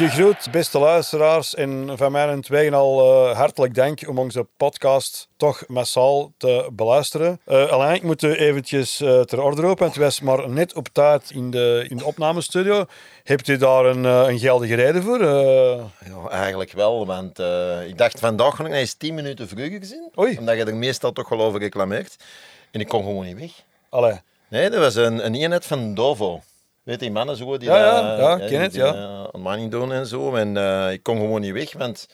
Gegroet, beste luisteraars. En van mij en tweeën al uh, hartelijk dank om onze podcast toch massaal te beluisteren. Uh, alleen, ik moet eventjes uh, ter orde roepen. Het was maar net op tijd in de, in de opnamestudio. Hebt u daar een, een geldige reden voor? Ja, eigenlijk wel. Want ik dacht vandaag nog eens 10 minuten vroeger gezien. Oei. Omdat je er meestal toch wel over reclameert. En ik kon gewoon niet weg. Allee. Nee, dat was een, een eenheid van Dovo. Weet die mannen zo die ja, ja, ja, ja, ken het, ja. Uh, money doen en zo. En uh, ik kon gewoon niet weg, want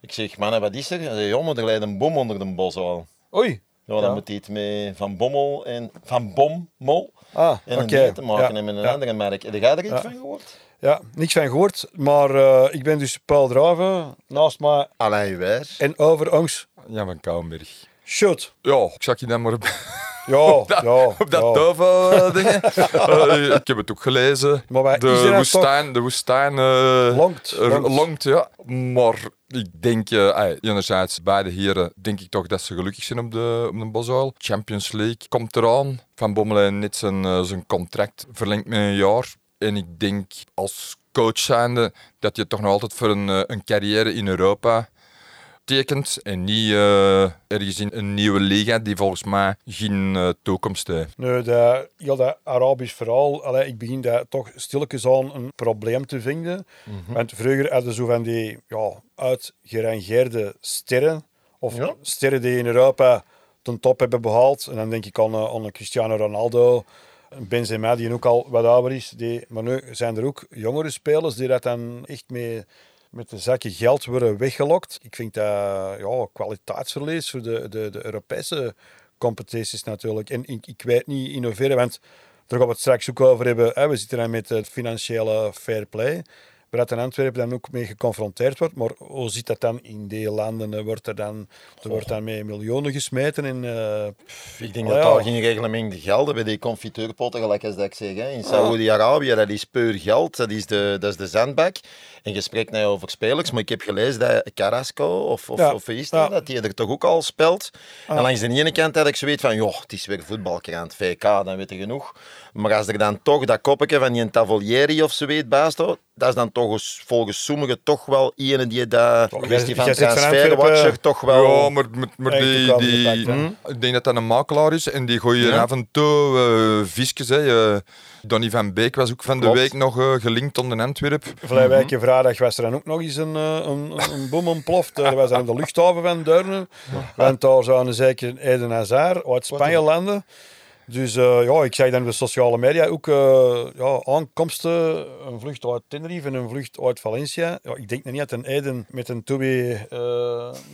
ik zeg, mannen, wat is er? Hij zei, joh, maar er leidt een bom onder de bos al. Oei. Ja, dan moet iets mee van Bommel en van Bommel. Ah, en een okay. te maken en met een andere merk. Heb jij er iets van gehoord? Ja, niks van gehoord. Maar uh, ik ben dus Paul Draven, naast mij. Alain Wijs. En over ons. Ja, van Kouwenberg. Shoot. Ja, ik zag je dan maar Ja, op dat, ja, op dat ja. Dovo-dingen. uh, ik heb het ook gelezen. Maar de woestijn, de woestijn uh, Longt, longt. longt, ja. Maar ik denk, uh, enerzijds, beide heren, denk ik toch dat ze gelukkig zijn op de, op de Bosuil. Champions League komt eraan. Van Bommel net zijn, zijn contract verlengd met een jaar. En ik denk als coach zijnde dat je toch nog altijd voor een, een carrière in Europa tekent en niet uh, ergens in een nieuwe liga die volgens mij geen uh, toekomst heeft. Nee, dat, heel dat Arabisch verhaal, allee, ik begin dat toch stilletjes aan een probleem te vinden. Want vroeger hadden zo van die ja, uitgerangeerde sterren, of Ja. sterren die in Europa ten top hebben behaald. En dan denk ik aan, aan een Cristiano Ronaldo, een Benzema die ook al wat ouder is. Die, maar nu zijn er ook jongere spelers die dat dan echt mee met de zakken geld worden weggelokt. Ik vind dat ja, kwaliteitsverlies voor de, de, de Europese competities natuurlijk. En ik, ik weet niet innoveren, want daar gaan we het straks ook over hebben. We zitten dan met het financiële fair play. Waar dat in Antwerpen dan ook mee geconfronteerd wordt. Maar hoe zit dat dan in die landen? Eh, Wordt er, dan, er wordt dan met miljoenen gesmeten. En, eh, Ik denk Oh, dat ja. daar geen reglement gelden bij die confiteurpotten, gelijk als dat ik zeg. Hè. In Saoedi-Arabië, dat is puur geld, dat is de, dat is de zandbak. En je spreekt nou over spelers, maar ik heb gelezen dat Carrasco, of, of, Ja. dat, Ja. dat die er toch ook al speelt. En langs de ene kant had ik zoiets van, joh, het is weer voetbalkrant, VK, dan weet je genoeg. Maar als er dan toch dat koppetje van die Tavolieri of zo weet baas staat, dat is dan toch eens, volgens sommigen toch wel iemand die dat kwestie van transferwatcher toch wel... Ja, maar, maar, die, die, hm, ik denk dat dat een makelaar is en die gooien Ja. af en toe eh visjes. Hè. Eh, Donny van Beek was ook van de week nog eh, gelinkt onder Antwerp. Vorige week vrijdag was er dan ook nog eens een, eh, een, een boom ontploft. Dat was aan de luchthaven van Deurne. Want daar zouden zeker Eden Hazard uit Spanje landen. Dus eh, ja, ik zag dan op de sociale media ook eh, ja, aankomsten. Een vlucht uit Tenerife en een vlucht uit Valencia. Ja, ik denk nog niet dat een Eden met een Toby eh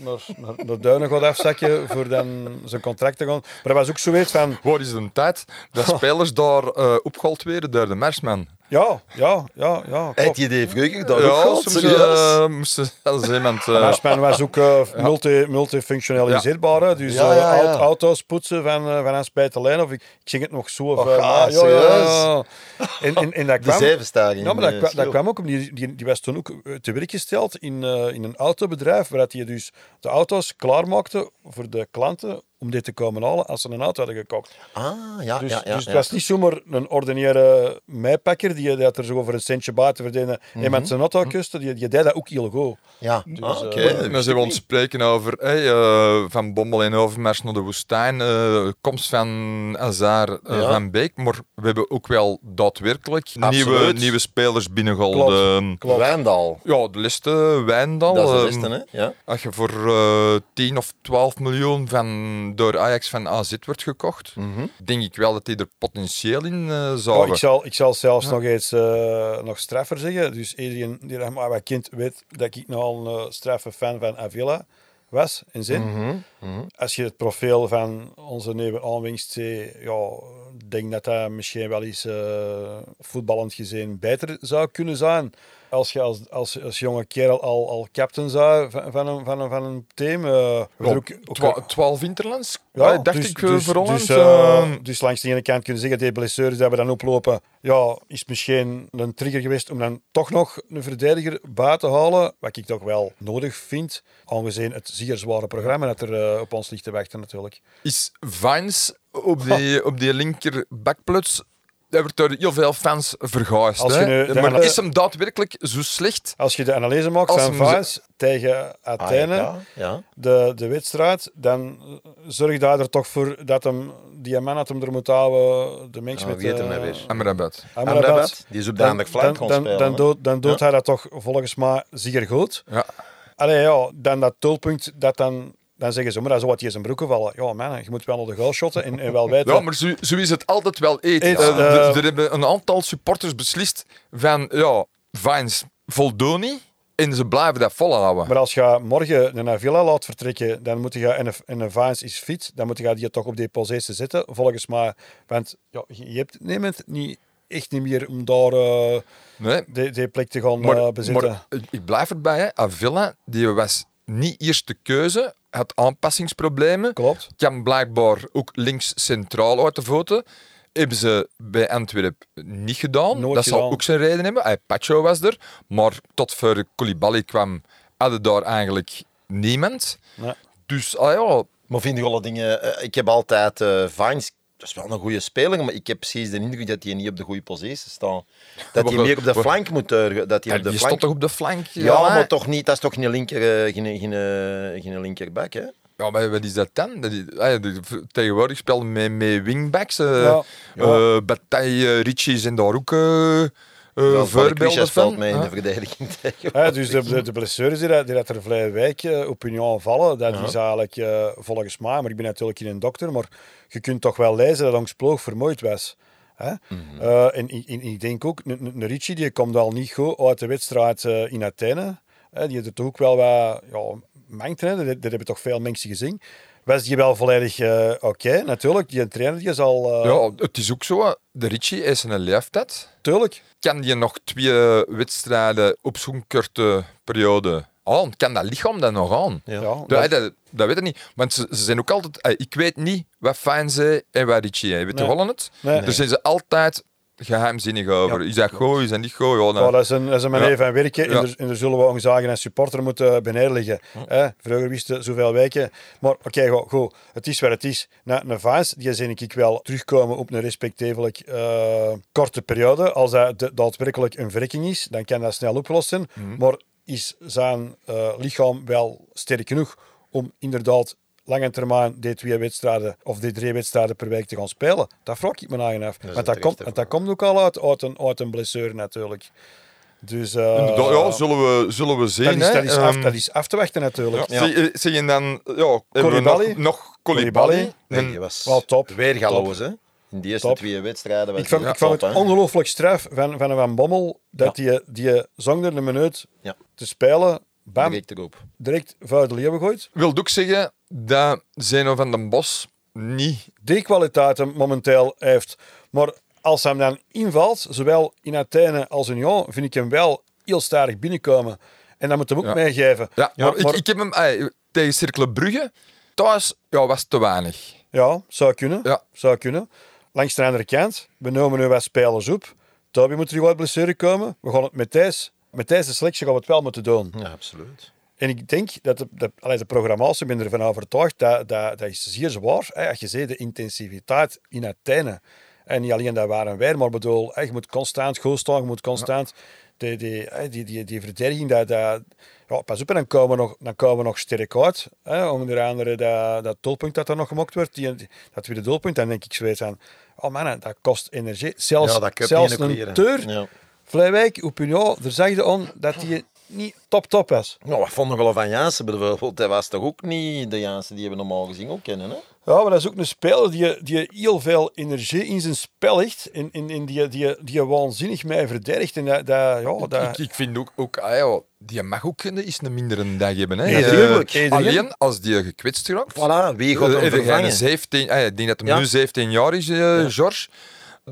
naar, naar, naar Duinen gaat afzakken voor dan zijn contract te gaan. Maar dat was ook zoiets van... Waar is de tijd dat spelers daar eh opgehaald werden door de Marsman? Ja, ja, ja, ja. Klopt. je die vroeger daar ook Ja, gehad? soms moesten als iemand... eh, Marsman was ook eh, multi, multifunctionaliseerbaar. hè. Dus Ja, ja, ja. aut- auto's poetsen van, van Hans Peter Lijn. Of ik, ik zeg het nog zo. Of, Och, eh, ah, maar- serieus? En, en, en dat De kwam... zevenstaring. Ja, maar dat, dat kwam ook omdat die, die, die was toen ook te werk gesteld in, eh, in een autobedrijf, waar hij dus de auto's klaarmaakte voor de klanten om dit te komen halen als ze een auto hadden gekocht. Ah, ja, Dus, ja, ja. dus het was niet zomaar een ordinaire mijpakker die dat er zo voor een centje buiten verdiende. Iemand zijn auto kuste, die, die deed dat ook heel goed. Ja, Dus, ah, oké. Hebben ik ons spreken over hey, eh, Van Bommel en Overmars naar de woestijn, eh, komst van Azar eh, Ja. van Beek. Maar we hebben ook wel daadwerkelijk nieuwe, Absoluut. nieuwe spelers binnengehaald. Klopt. Eh, niet. Klopt. Wijndal. ja, de liste Wijndal. Dat is de eh, beste, hè? Ja. Als je voor eh 10 of 12 miljoen van, door Ajax van AZ wordt gekocht, Mhm. denk ik wel dat die er potentieel in eh Ja, zouden. ik, zal, ik zal zelfs nog eens eh, nog straffer zeggen. Dus iedereen die maar wat kind weet dat ik nogal een uh, straffe fan van Avila was en zin. Mhm. Mhm. Als je het profiel van onze nieuwe aanwinst ziet, ja, denk dat dat misschien wel eens eh, voetballend gezien beter zou kunnen zijn. Als je als, als, als jonge kerel al, al captain zou van, van, een, van, een, van een team. eh, Ja, ook- ook- twa- 12 interlands, ja, eh, dacht dus, ik dus, voor Holland. Dus, eh, dus langs de ene kant kunnen zeggen, die blessures die we dan oplopen, ja, is misschien een trigger geweest om dan toch nog een verdediger buiten te halen. Wat ik toch wel nodig vind, aangezien het zeer zware programma dat er op ons ligt te wachten natuurlijk. is Vines op die, op die linker backplots Hij wordt door heel veel fans verguisd. Als je hè. nu de maar is hem daadwerkelijk zo slecht? Als je de analyse maakt Als van hem ze- Vaas tegen Athene, AEK, ja. de, de wedstrijd, dan zorg daar er toch voor dat hem, die man dat hem er moet houden, de mens Ja, met... wie heet hem eh, nou weer? Amrabat. Amrabat, Amrabat, die is op de dan- flank dan, gaan dan, spelen. dan, hè. doet, dan doet Ja. hij dat toch volgens mij zeer goed. Ja. Allee, ja, dan dat doelpunt, dat dan, dan zeggen ze, maar dat is wat in zijn broeken vallen. Ja, man, je moet wel naar de goal shotten en, en wel weten... Ja, maar zo, zo is het altijd wel eten. Eet, Eh, eh, er- hebben een aantal supporters beslist van, ja, Vines voldoen niet en ze blijven dat volhouden. Maar als je morgen naar Villa laat vertrekken, dan moet je, en een, en een Vines is fit, dan moet je die toch op die positie zetten, volgens mij. Want ja, je je hebt neemt niet, echt niet meer om daar nee, die, die plek te gaan maar, bezetten. maar ik- ik blijf erbij, hè. Avila, die was niet eerste keuze, had aanpassingsproblemen. Klopt. kan blijkbaar ook links centraal uit de voeten. Hebben ze bij Antwerpen niet gedaan. Nooit dat zal ook zijn reden hebben. Hey, Pacho was er. Maar tot voor Koulibaly kwam, hadden daar eigenlijk niemand. Nee. Dus ah ja, Maar vind je alle dingen... eh, ik heb altijd eh Vines... Dat is wel een goede speler, maar ik heb precies de indruk dat hij niet op de goede positie staat. Dat hij meer op de flank moet... eh, Dat hij ja, op de die flank... stond toch op de flank? Ja, maar toch niet, dat is toch geen, linker, eh, geen, geen, eh, geen linkerback, hè? Ja, maar wat is dat dan? Dat is, ah ja, de- tegenwoordig spelen met, met wingbacks. eh Ja. eh, Bataille, Ritchie zijn daar ook eh eh, Wel, voorbeelden van. mee in de verdediging tegen. Ja, dus de, de, de blessures die, dat- die dat er vrij wijk eh, op Union vallen, dat Ja. is eigenlijk eh, volgens mij, maar ik ben natuurlijk geen dokter, maar je kunt toch wel lezen dat Ons Ploog vermoeid was. Hè? Mhm. Eh, en, ik- en ik denk ook, Ricci die komt al niet goed uit de wedstrijd eh, in Athene. Hè? Die heeft er toch ook wel wat ja, mankt, hè? Dat, dat hebben toch veel mensen gezien. Was die wel volledig eh, oké, natuurlijk. Die trainer die zal... eh Ja, het is ook zo. De Ritchie is een leeftijd. Tuurlijk. kan je nog twee wedstrijden op zo'n korte periode aan? Kan dat lichaam dat nog aan? Ja. Ja, Dat, dat, dat weet ik niet. Want ze, ze zijn ook altijd... eh, Ik weet niet wat fijn ze en wat Ritchie is. Weet Nee. je wel het? Nee. Daar zijn ze altijd geheimzinnig over. is dat goed, is dat niet dan- dat is een, dat is een manier Ja. van werken en, Ja. daar, en daar zullen we ons eigen supporter moeten beneden Hè? Vroeger wisten zoveel weken. Maar oké, goed, goed, het is wat het is. Na een Vaas, die zie ik wel terugkomen op een respectevelijk eh, korte periode. Als dat daadwerkelijk een verrekking is, dan kan dat snel opgelost zijn. Maar is zijn eh, lichaam wel sterk genoeg om inderdaad lange termijn die twee wedstrijden of die drie wedstrijden per week te gaan spelen? Dat vraag ik me eigen af. is Want dat, komt, want dat komt ook al uit, uit, een, uit een blessure natuurlijk. Dus eh, ja, zullen we, zullen we zien. dat, is, hè. dat, is af, Ehm, dat is af te wachten natuurlijk. ja. Zie, zie je dan... Ja, nog. Koulibaly. Nee, die was Wel top. weergaloos, hè? In die eerste Top. twee wedstrijden was Ik vond, ik vond top, het ongelooflijk straf van, van Van Bommel dat die, die zonder een minuut Ja. te spelen, bam, Direct erop. direct vuil de leeuwen gooit. wil ook zeggen dat Zeno van den Bos niet... Die kwaliteiten momenteel heeft. Maar als hij hem dan invalt, zowel in Athene als in Lyon, vind ik hem wel heel sterk binnenkomen. En dat moet hem ook Ja. meegeven. Ja, Ja, maar, maar- Ik, ik heb hem ey, tegen Cirkele Brugge thuis ja, was te weinig. Ja, zou kunnen. Ja. Zou kunnen. Langs de andere kant, we nemen nu wat spelers op. Toby moet terug uit blessure komen. We gaan het met deze, met deze selectie gaan we het wel moeten doen. Ja, absoluut. En ik denk dat de, de, allee, de programmatie, ik ben ervan overtuigd, dat, dat, dat is zeer zwaar. Hè, als je ziet de intensiviteit in Athene. En niet alleen dat waren wij, maar bedoel, hè, je moet constant goed staan, je moet constant... Die, die, die, die, die verdediging, dat, dat, ja, pas op, en dan komen we nog, dan komen we nog sterk uit. Hè, onder andere dat, dat doelpunt dat er nog gemaakt wordt, die, dat tweede doelpunt, dan denk ik zoiets aan, oh man, dat kost energie. Zelfs, Ja, dat kun je zelfs een teur, Ja. Vlijwijk, op Union, daar zag je aan dat hij niet top-top was. Nou, wat vonden we van Jansen bijvoorbeeld? Dat was toch ook niet de Jansen die we normaal gezien ook kennen, hè? Ja, maar dat is ook een speler die, die heel veel energie in zijn spel heeft. En, en, en die, die, die waanzinnig mij verdedigt. En dat, dat, ja, dat, Ik, ik vind ook, ook ah, ja, die mag ook een- eens een mindere dag hebben. Hè. Ja, Eh, tuurlijk. alleen als die gekwetst raakt. Voilà, wie gaat Eh, hem eh, vervangen? 17, ah, ik denk dat hij Ja. nu 17 jaar is, eh, George.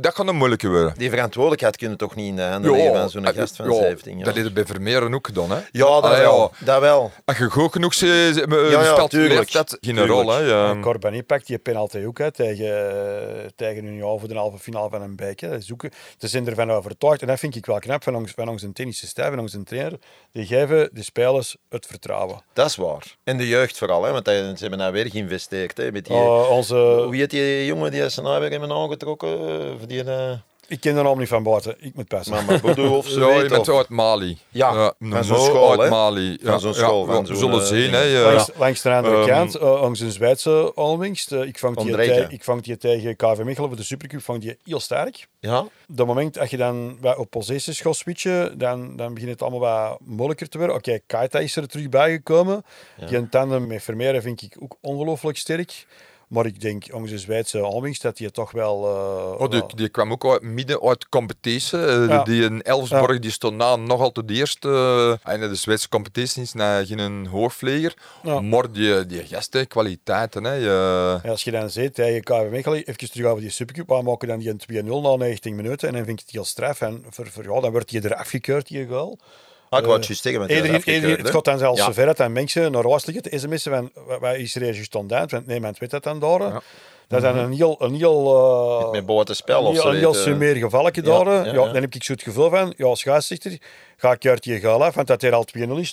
Dat gaat een moeilijke worden. Die verantwoordelijkheid kunnen toch niet in de handen leggen van zo'n eh, gast van ja, 17 jaar? Dat heeft bij Vermeeren ook gedaan. Hè. Ja, dat Allee, wel. ja. Dat wel. Als je goed genoeg ze, ze, Ja, ja, speelt, tuurlijk. dat geen Tuurlijk. rol. Hè. Ja. En Corbani pakt die penalty ook hè, tegen, tegen Union voor de halve finale van een. Hè. Is ook- Ze zijn ervan overtuigd. En dat vind ik wel knap van ons, van onze tennische stijf, van onze trainer. Die geven de spelers het vertrouwen. Dat is waar. En de jeugd vooral, hè, want ze hebben daar weer geïnvesteerd. Hè, met die, Uh, onze, Wie heet die jongen die zijn nou weer hebben aangetrokken? eh, die, eh, Ik ken de naam niet van buiten. Ik moet passen. Mama Boudou of zo. Ja, je weet, bent of- uit Mali. Ja, van zo'n school, uit hè. Mali. Van zo'n school, ja, van we zo'n, zullen eh, zien. Hè, eh, Langs, langs de andere Ehm, kant, uh, langs een Zweedse alwingst. Uh, ik, vang die ik vang die tegen KV Mechelen voor de Supercup vang die heel sterk. Ja, Op het moment dat je dan wat op possessions gaat switchen, dan, dan begint het allemaal wat moeilijker te worden. Oké, Kaita is er terug bijgekomen. Die tandem met Vermeeren vind ik ook ongelooflijk sterk. Maar ik denk, onze Zweedse alwingst, dat die toch wel... uh, Oh, die, die kwam ook uit, midden uit competitie. Ja. Die in Elfsborg die stond na nog altijd de eerste. en de Zweedse competitie is na geen hoogvleger. Ja. Maar die, die gasten, kwaliteiten. Hè, je- Ja, als je dan ziet, tegen KV Mechelen, even terug over die Supercup, waar maken dan die een 2-0 na 90 minuten en dan vind ik het heel straf. En voor, voor, ja, dan wordt je er afgekeurd, die goal. Ah, ik wou het juist zeggen, want het gaat dan zelfs Ja. zover dat dan mensen naar huis liggen te sms'en van wat- is er juist aan want nee, men weet dat dan daar. Ja. Dat is dan een heel, een heel, uh, Met buitenspel of een zo. heel, heel eh. sumeer gevalletje Ja, daar. ja. Dan heb ik zo het gevoel van, ja, als scheidsrechter ga ik uit goal af, want dat er al 2-0 is.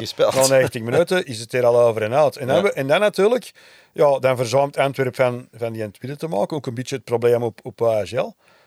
Is eh, het na 90 minuten is het er al over en uit. En dan, en dan natuurlijk, ja, dan verzuimt Antwerp van, van die tweede te maken. Ook een beetje het probleem op, op ASL.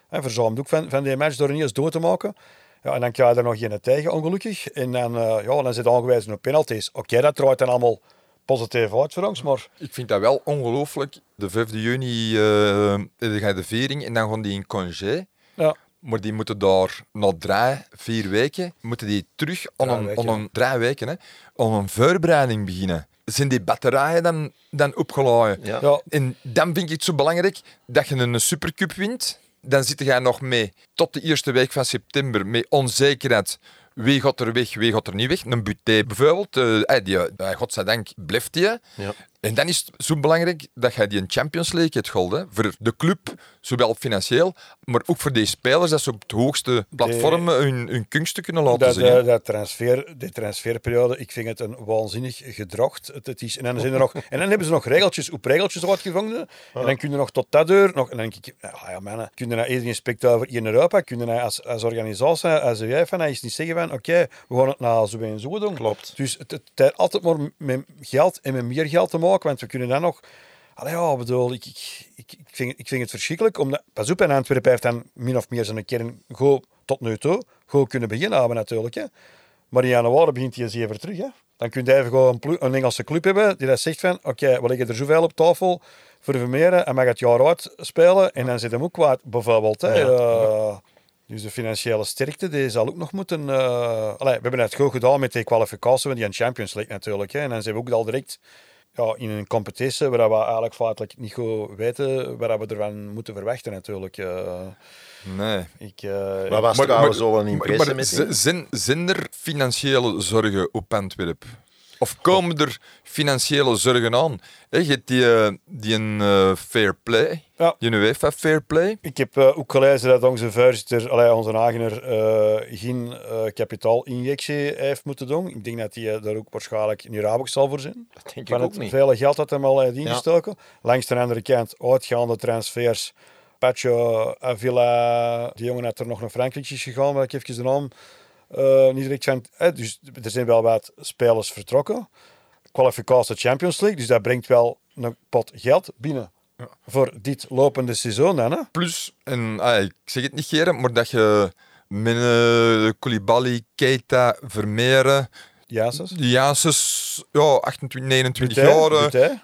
En verzuimt ook van, van die match door niet eens door te maken. Ja, en dan krijg je er nog geen tegen, ongelukkig. En dan, eh, ja, dan zit aangewezen op penalties. Oké, dat draait dan allemaal positief uit voor ons, maar Ik vind dat wel ongelooflijk. De 5 juni eh dan ga je de viering en dan gaan die in congé. ja, Maar die moeten daar na drie, vier weken, moeten die terug aan Drie een, weken. aan een, drie weken, hè, aan een voorbereiding beginnen. Zijn die batterijen dan, dan opgeladen? Ja. ja, En dan vind ik het zo belangrijk dat je een supercup wint. Dan zit je nog mee tot de eerste week van september met onzekerheid. Wie gaat er weg, wie gaat er niet weg? Een Buté bijvoorbeeld, eh, die, eh, godzijdank blijft die. Ja. En dan is het zo belangrijk dat je die een Champions League hebt gehaald. hè. Voor de club, zowel financieel, maar ook voor die spelers, dat ze op het hoogste platform hun, hun kunsten kunnen laten dat, zien. dat, dat transfer, die transferperiode, ik vind het een waanzinnig gedrocht. Het, het is, en, dan zijn er nog, en dan hebben ze nog regeltjes op regeltjes uitgevonden. En dan kun je nog tot dat deur, nog, en dan denk ik, ja, ja mannen, kun je nou eerder over in Europa, kun je nou als, als organisatie, als jij van, is niet zeggen van, oké, we gaan het nou zo en zo doen. Klopt. Dus het, het, heeft altijd maar met geld en met meer geld te maken, want we kunnen dan nog... Allee, ja, ik bedoel, ik, ik, ik, ik, vind, ik vind het verschrikkelijk. Omdat, pas op, en Antwerpen heeft dan min of meer zijn kern go, tot nu toe go kunnen beginnen hebben natuurlijk. Hè. Maar in januari begint hij zeven terug. Hè. Dan kun je even gewoon een, een Engelse club hebben die dat zegt van, oké, we leggen er zoveel op tafel voor Vermeeren en mag het jaar uit spelen. En dan zit hem ook kwijt, bijvoorbeeld. Hè. Ja. Eh, dus de financiële sterkte, die zal ook nog moeten... allee, we hebben het goed gedaan met die kwalificatie van die Champions League natuurlijk. Hè. En dan zijn we ook al direct ja, in een competitie waar we eigenlijk feitelijk niet goed weten waar we ervan moeten verwachten natuurlijk. Eh, Nee. ik, eh, Maar was een impressie maar, maar met z- die? zijn, zijn er financiële zorgen op Antwerp? Of komen er financiële zorgen aan? Je hebt die, eh, die een eh, fair play, Ja. die UEFA fair play. Ik heb eh, ook gelezen dat onze voorzitter, allee, onze eh, geen kapitaalinjectie heeft moeten doen. Ik denk dat hij daar ook waarschijnlijk niet Rabobank zal voor zijn. Dat denk ik Van ook het niet. vele geld dat hem al heeft ingestoken. Langs de andere kant, uitgaande transfers. Pacho, Avila, die jongen had er nog naar Frankrijk is gegaan, waar ik even de naam niet direct van... eh, dus er zijn wel wat spelers vertrokken. Kwalificatie Champions League, dus dat brengt wel een pot geld binnen. Voor dit lopende seizoen dan, hè? Plus, en ah, ik zeg het niet geren, maar dat je met uh, Koulibaly, Keita, Vermeeren, Jasus. Janssens, ja, 28, 29 Buté, jaar, eh, Buté.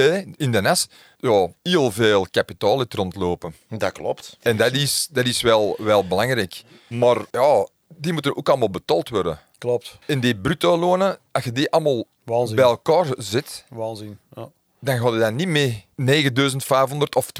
eh, in de NES, ja, heel veel kapitaal het rondlopen. Dat klopt. En dat is, dat is wel, wel belangrijk. Maar ja, die moeten ook allemaal betaald worden. Klopt. En die bruto lonen, als je die allemaal Waanzin. bij elkaar zet, Waanzin. Ja, dan ga je dat niet mee 9500 of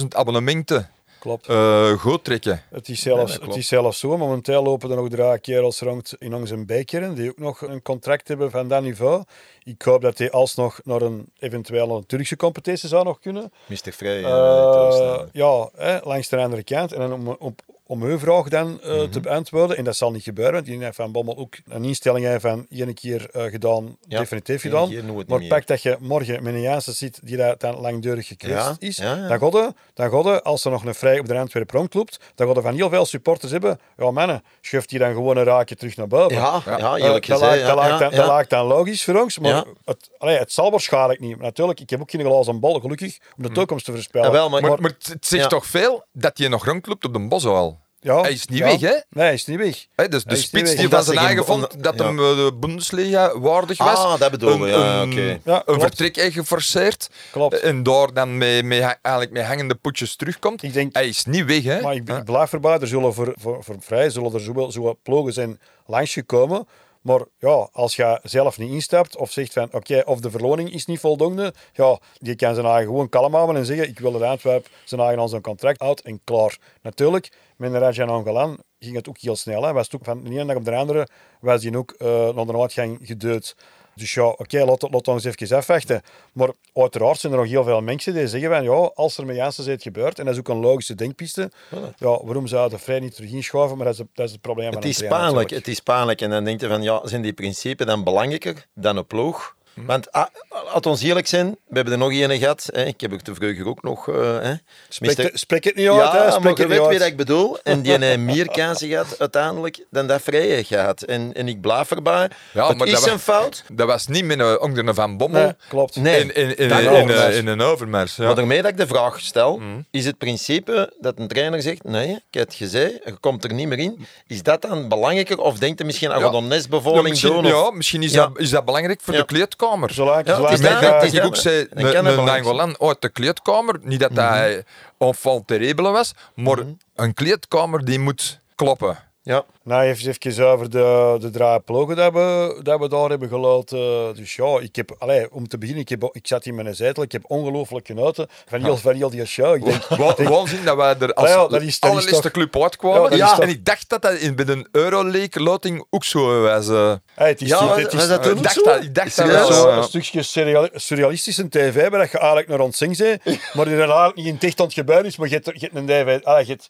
12.000 abonnementen klopt. eh goed trekken. Het is, zelfs, het is zelfs zo. Momenteel lopen er nog drie kerels rond in onze bekeren die ook nog een contract hebben van dat niveau. Ik hoop dat die alsnog naar een eventueel een Turkse competitie zou nog kunnen. Mr. Vrij. Eh, ja, hè, langs de andere kant. En dan om, om, om uw vraag dan eh, Mhm. te beantwoorden. En dat zal niet gebeuren, want die heeft Van Bommel ook een instelling heeft van één keer eh, gedaan, Ja, definitief gedaan. maar pak dat je morgen met een zit die daar dan langdurig gekwetst Ja, is, ja, ja. dan godde, dan godde, als er nog een vrij op de Antwerpen rondloopt, dan godde van heel veel supporters hebben, ja mannen, schuift die dan gewoon een raakje terug naar boven. Ja, ja, Eh, eerlijk dat, gezegd. dat, ja, lijkt dan, ja, dat ja. lijkt dan logisch voor ons, maar Ja. het, allee, het zal waarschijnlijk niet. Maar natuurlijk, ik heb ook geen glazen bal, gelukkig, om de toekomst te voorspellen. Ja, wel, maar- Maar, maar het het zegt Ja. toch veel dat hij nog rondloopt op de Bosuil. Ja, hij is niet ja. weg, hè? Nee, hij is niet weg. Dus de Hij spits die van zijn eigen vond dat ja. hem eh, de Bundesliga waardig was. Ah, dat bedoel je, ja, oké. Ja, Een vertrek heeft geforceerd. Klopt. En daar dan met, met, ha- eigenlijk met hangende poetjes terugkomt. Ik denk- Hij is niet weg, hè? Maar ik, ik blijf erbij, er zullen voor, voor, voor vrij zullen er zowel, zowel ploegen zijn langsgekomen. Maar ja, als je zelf niet instapt of zegt van oké, of de verloning is niet voldoende, ja, die kan zijn eigen gewoon kalm houden en zeggen ik wil de Antwerp zijn eigen aan zijn contract uit en klaar. Natuurlijk, met Rajan Angolan ging het ook heel snel. Hè. Was ook van de ene dag op de andere was die ook eh, naar de uitgang geduwd. Dus ja, oké, laat, laat ons even afwachten. Maar uiteraard zijn er nog heel veel mensen die zeggen van ja, als er met Janssen iets gebeurt, en dat is ook een logische denkpiste, ja, waarom zou de vrij niet terug inschuiven? Maar dat is, het- dat is het probleem Het is pijnlijk, het is pijnlijk. En dan denk je van, ja, zijn die principes dan belangrijker dan een ploeg? Want, ah, laat ons eerlijk zijn, we hebben er nog één gehad. Hè. Ik heb ook te vroeger ook nog... eh, hè. Spreek, Mister- het- spreek het niet uit, Ja, hè? maar Spreek je het niet weet wie uit. dat ik bedoel. En die heeft meer kansen gehad uiteindelijk dan dat Vrije gehad. En, en ik blijf erbij. Ja, het maar is dat een fout. Dat was niet met een onder een Van Bommel. Nee, klopt. Nee. In, in, in, in, wel, in, maar- in een overmars. Ja. Maar daarmee dat ik de vraag stel, Mhm. is het principe dat een trainer zegt, nee, ik heb het gezegd, je komt er niet meer in. Is dat dan belangrijker? Of denkt hij misschien aan Ja. ja. een Ja, misschien? Of... ja, misschien is, Ja. Dat, is dat belangrijk voor Ja. de kleedkamer. Ja, het is ik ook zei, een uit de kleedkamer, niet dat hij enfant terrible was, maar een kleedkamer die moet kloppen. Ja. Nou, even, even over de, de drie ploegen dat we, dat we daar hebben gelaten. Dus ja, ik heb, om te beginnen, ik, heb, ik zat in mijn zetel, ik heb ongelooflijk genoten van heel, van heel die show. Ik denk, Wa- Waanzin dat wij er als ja, dat is- dat is allerlaatste toch- club uitkwamen. Ja, Ja, toch- en ik dacht dat dat in, bij een Euroleague-loting ook zo was. eh. hey, het is, Ja, het is, was dat toen ik dacht zo? dat, ik dacht dat zo, een stukje surreal, surrealistische tv, waar je eigenlijk naar ons zing zei, maar die er eigenlijk niet in het echt aan het gebeuren is, maar je hebt, je hebt een DVD, ah, je hebt,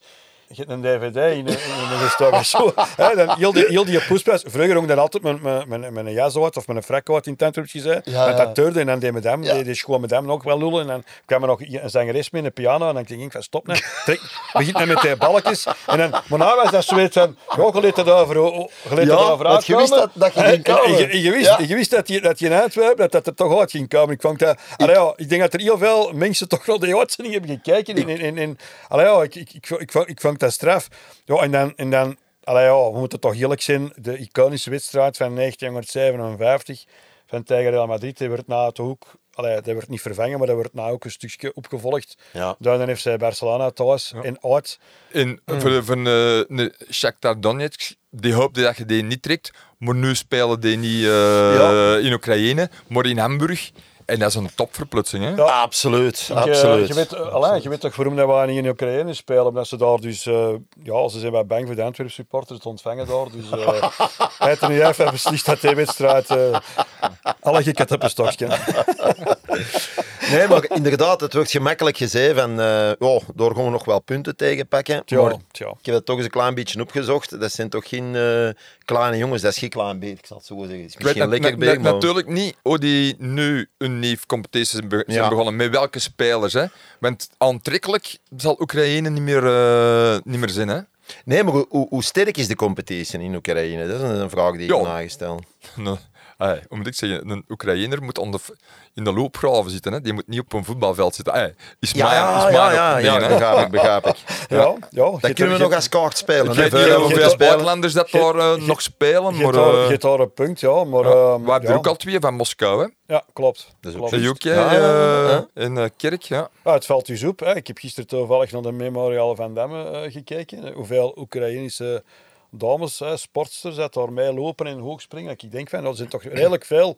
je hebt een DVD in, een- een. Hè, dan heel die, heel die poesprijs. Vroeger hong dan altijd mijn, mijn, mijn, mijn jas uit of mijn frak uit in Antwerpje zei. Ja, met dat teurde en dan deed madame, Ja. die, die schoon madame nog wel lullen. En dan kwam er nog een zangeres met een piano en dan denk ik van stop nou, trek, begint nou met die balkjes. En dan, maar nou was dat zoiets van, ja, je liet het over, je liet Ja, over want je wist dat- dat je ging en- en komen. je- en je wist, je wist dat je, dat je in Antwerpen, dat dat er toch uit ging komen. Ik, vond dat, allee, ja, ik denk dat er heel veel mensen toch wel die uitzending hebben gekeken. En, en, en, allee, ja, ik, ik, ik, ik, vond, ik vond dat straf. Ja, en dan, en dan allee, ja, we moeten toch eerlijk zijn, de iconische wedstrijd van 1957 van tegen Real Madrid, die werd na toch ook... Allee, dat werd niet vervangen, maar dat werd na ook een stukje opgevolgd. Ja. Dan heeft zij Barcelona thuis en uit. En Mm. voor, voor uh, Shakhtar Donetsk, die hoopte dat je die niet trekt, maar nu spelen die niet eh, Ja. in Oekraïne, maar in Hamburg. En dat is een topverplutsing. Hè? Ja. Absoluut, Ik, eh, absoluut. Je weet, uh, allee, je weet toch waarom dat we niet in Oekraïne spelen? Omdat ze daar dus... eh, ja, ze zijn wel bang voor de Antwerp supporters te ontvangen daar. Dus eh hij heeft er nu even beslist dat die wedstrijd... eh alle een stokje. Nee, maar inderdaad, het wordt gemakkelijk gezegd van, eh oh, daar gaan we nog wel punten tegen pakken. Tja, Maar tja. ik heb dat toch eens een klein beetje opgezocht. Dat zijn toch geen eh, kleine jongens, dat is geen klein beetje, ik zal het zo zeggen. Het is misschien lekker maar... Natuurlijk niet hoe die nu een nieuwe competitie zijn, be- zijn Ja. begonnen. Met welke spelers. Hè? Want aantrekkelijk zal Oekraïne niet meer, eh, niet meer zijn. Hè? Nee, maar hoe- sterk is de competitie in Oekraïne? Dat is een, vraag die ik Ja. me nagesteld. hoe moet ik zeggen? Een Oekraïner moet on de v- in de loopgraven zitten. Hè? Die moet niet op een voetbalveld zitten. Ai, is Ja, is ja, ja, ja, ja, ik, begrijp ik. Ja, ja. Dat kunnen we nog als kaart spelen. Ik weet hoeveel buitenlanders dat daar eh, nog spelen. Je Maar, hebt daar, eh, een punt, ja. Maar, ja, ehm, we hebben er ook al twee van Moskou. Hè? Ja, klopt. Dat is ook klopt. Eh, ja. in eh, Kerk. Ja. Het valt dus op. Hè. Ik heb gisteren toevallig naar de Memorial van Damme eh, gekeken. Hoeveel Oekraïnische dames, hè, sportsters, dat daar mee lopen en hoog springen. Dat Ik denk van, er zijn toch redelijk veel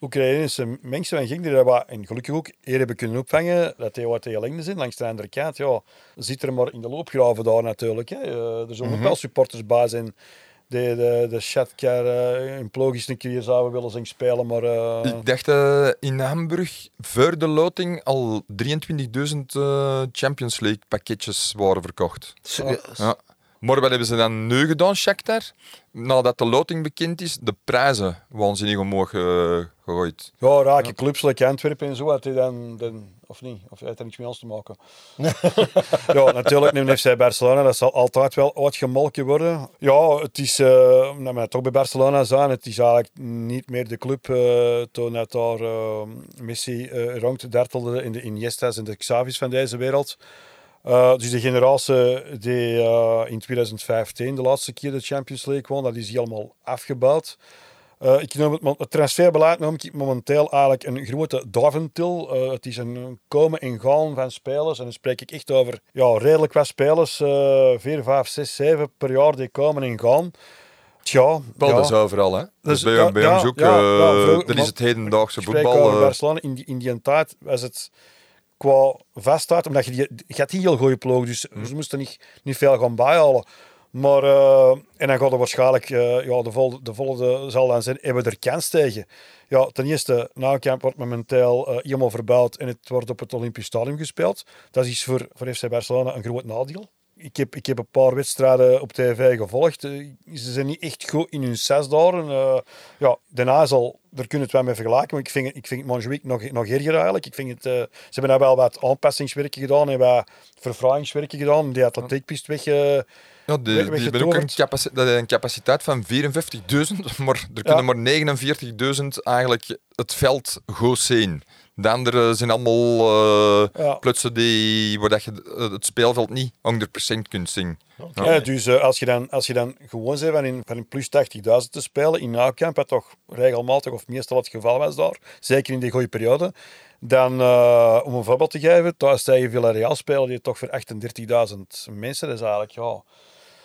Oekraïnische mensen van Genk die dat wat, en gelukkig ook eer hebben kunnen opvangen, dat die wat tegen lengte zijn. Langs de andere kant, ja, zit er maar in de loopgraven daar natuurlijk. Hè. Eh, er zullen ook wel supporters bij zijn die de, de Shatkar uh, in plogisch een keer zouden willen zien spelen, maar... eh, Ik dacht eh, in Hamburg voor de loting al 23.000 eh, Champions League pakketjes waren verkocht. Serieus? Ja. Maar wat hebben ze dan nu gedaan, Shakhtar? Nadat de loting bekend is, de prijzen waanzinnig omhoog uh, gegooid. Ja, raken clubs like Antwerpen en zo, had hij dan, dan, of niet? Of heeft er niks mee ons te maken? ja, natuurlijk, nu FC Barcelona, dat zal altijd wel uitgemolken worden. Ja, het is, uh, nou, maar toch bij Barcelona zijn, het is eigenlijk niet meer de club uh, toen dat daar uh, Messi uh, rond dartelde in de Iniesta's en de Xavi's van deze wereld. Uh, dus de generatie die uh, in 2015 de laatste keer de Champions League won, dat is helemaal afgebouwd. Uh, ik noem het, het transferbeleid noem ik momenteel eigenlijk een grote duiventil. het is een komen en gaan van spelers. En dan spreek ik echt over ja, redelijk wat spelers. 4, 5, 6, 7 per jaar die komen en gaan. Tja, ja. dat is overal, hè? Dus, Dus, bij, ja, bij ja, ons ook. ja, eh, ja, vroeger- dat is het hedendaagse voetbal. eh. In die, in die tijd was het qua vaststaat, omdat je, die, je had die heel goede ploeg, dus Mhm. ze moesten niet, niet veel gaan bijhalen. Maar, eh, en dan gaat er waarschijnlijk, eh, ja, de, vol, de volgende zal dan zijn, hebben we er kans tegen? Ja, ten eerste, Nauwkamp wordt momenteel eh, helemaal verbouwd en het wordt op het Olympisch Stadion gespeeld. Dat is voor, voor FC Barcelona een groot nadeel. Ik heb, ik heb een paar wedstrijden op tv gevolgd. Eh, Ze zijn niet echt goed in hun zes dagen. Eh, ja, daarna zal, daar kunnen we het wel mee vergelijken. Maar ik vind, het- ik vind Montjuïc nog, nog erger eigenlijk. Ik vind het, eh, ze hebben daar wel wat aanpassingswerken gedaan en wat verfraaiingswerken gedaan. Die atletiekpist weg... Ja, die, Weg- die hebben ook een, weggetoverd. capaci- dat is een capaciteit van 54.000, maar er kunnen maar 49.000 eigenlijk het veld goed zien. De anderen zijn allemaal eh Ja. plutsen die, waar dat je het speelveld niet 100% kunt zien. Ja. Ja, dus eh, als, je dan, als je dan gewoon bent van in, van in plus 80.000 te spelen in Nauwkamp, wat toch regelmatig of meestal het geval was daar, zeker in die goede periode, dan, eh, om een voorbeeld te geven, thuis tegen Villarreal spelen die toch voor 38.000 mensen. Dat is eigenlijk ja,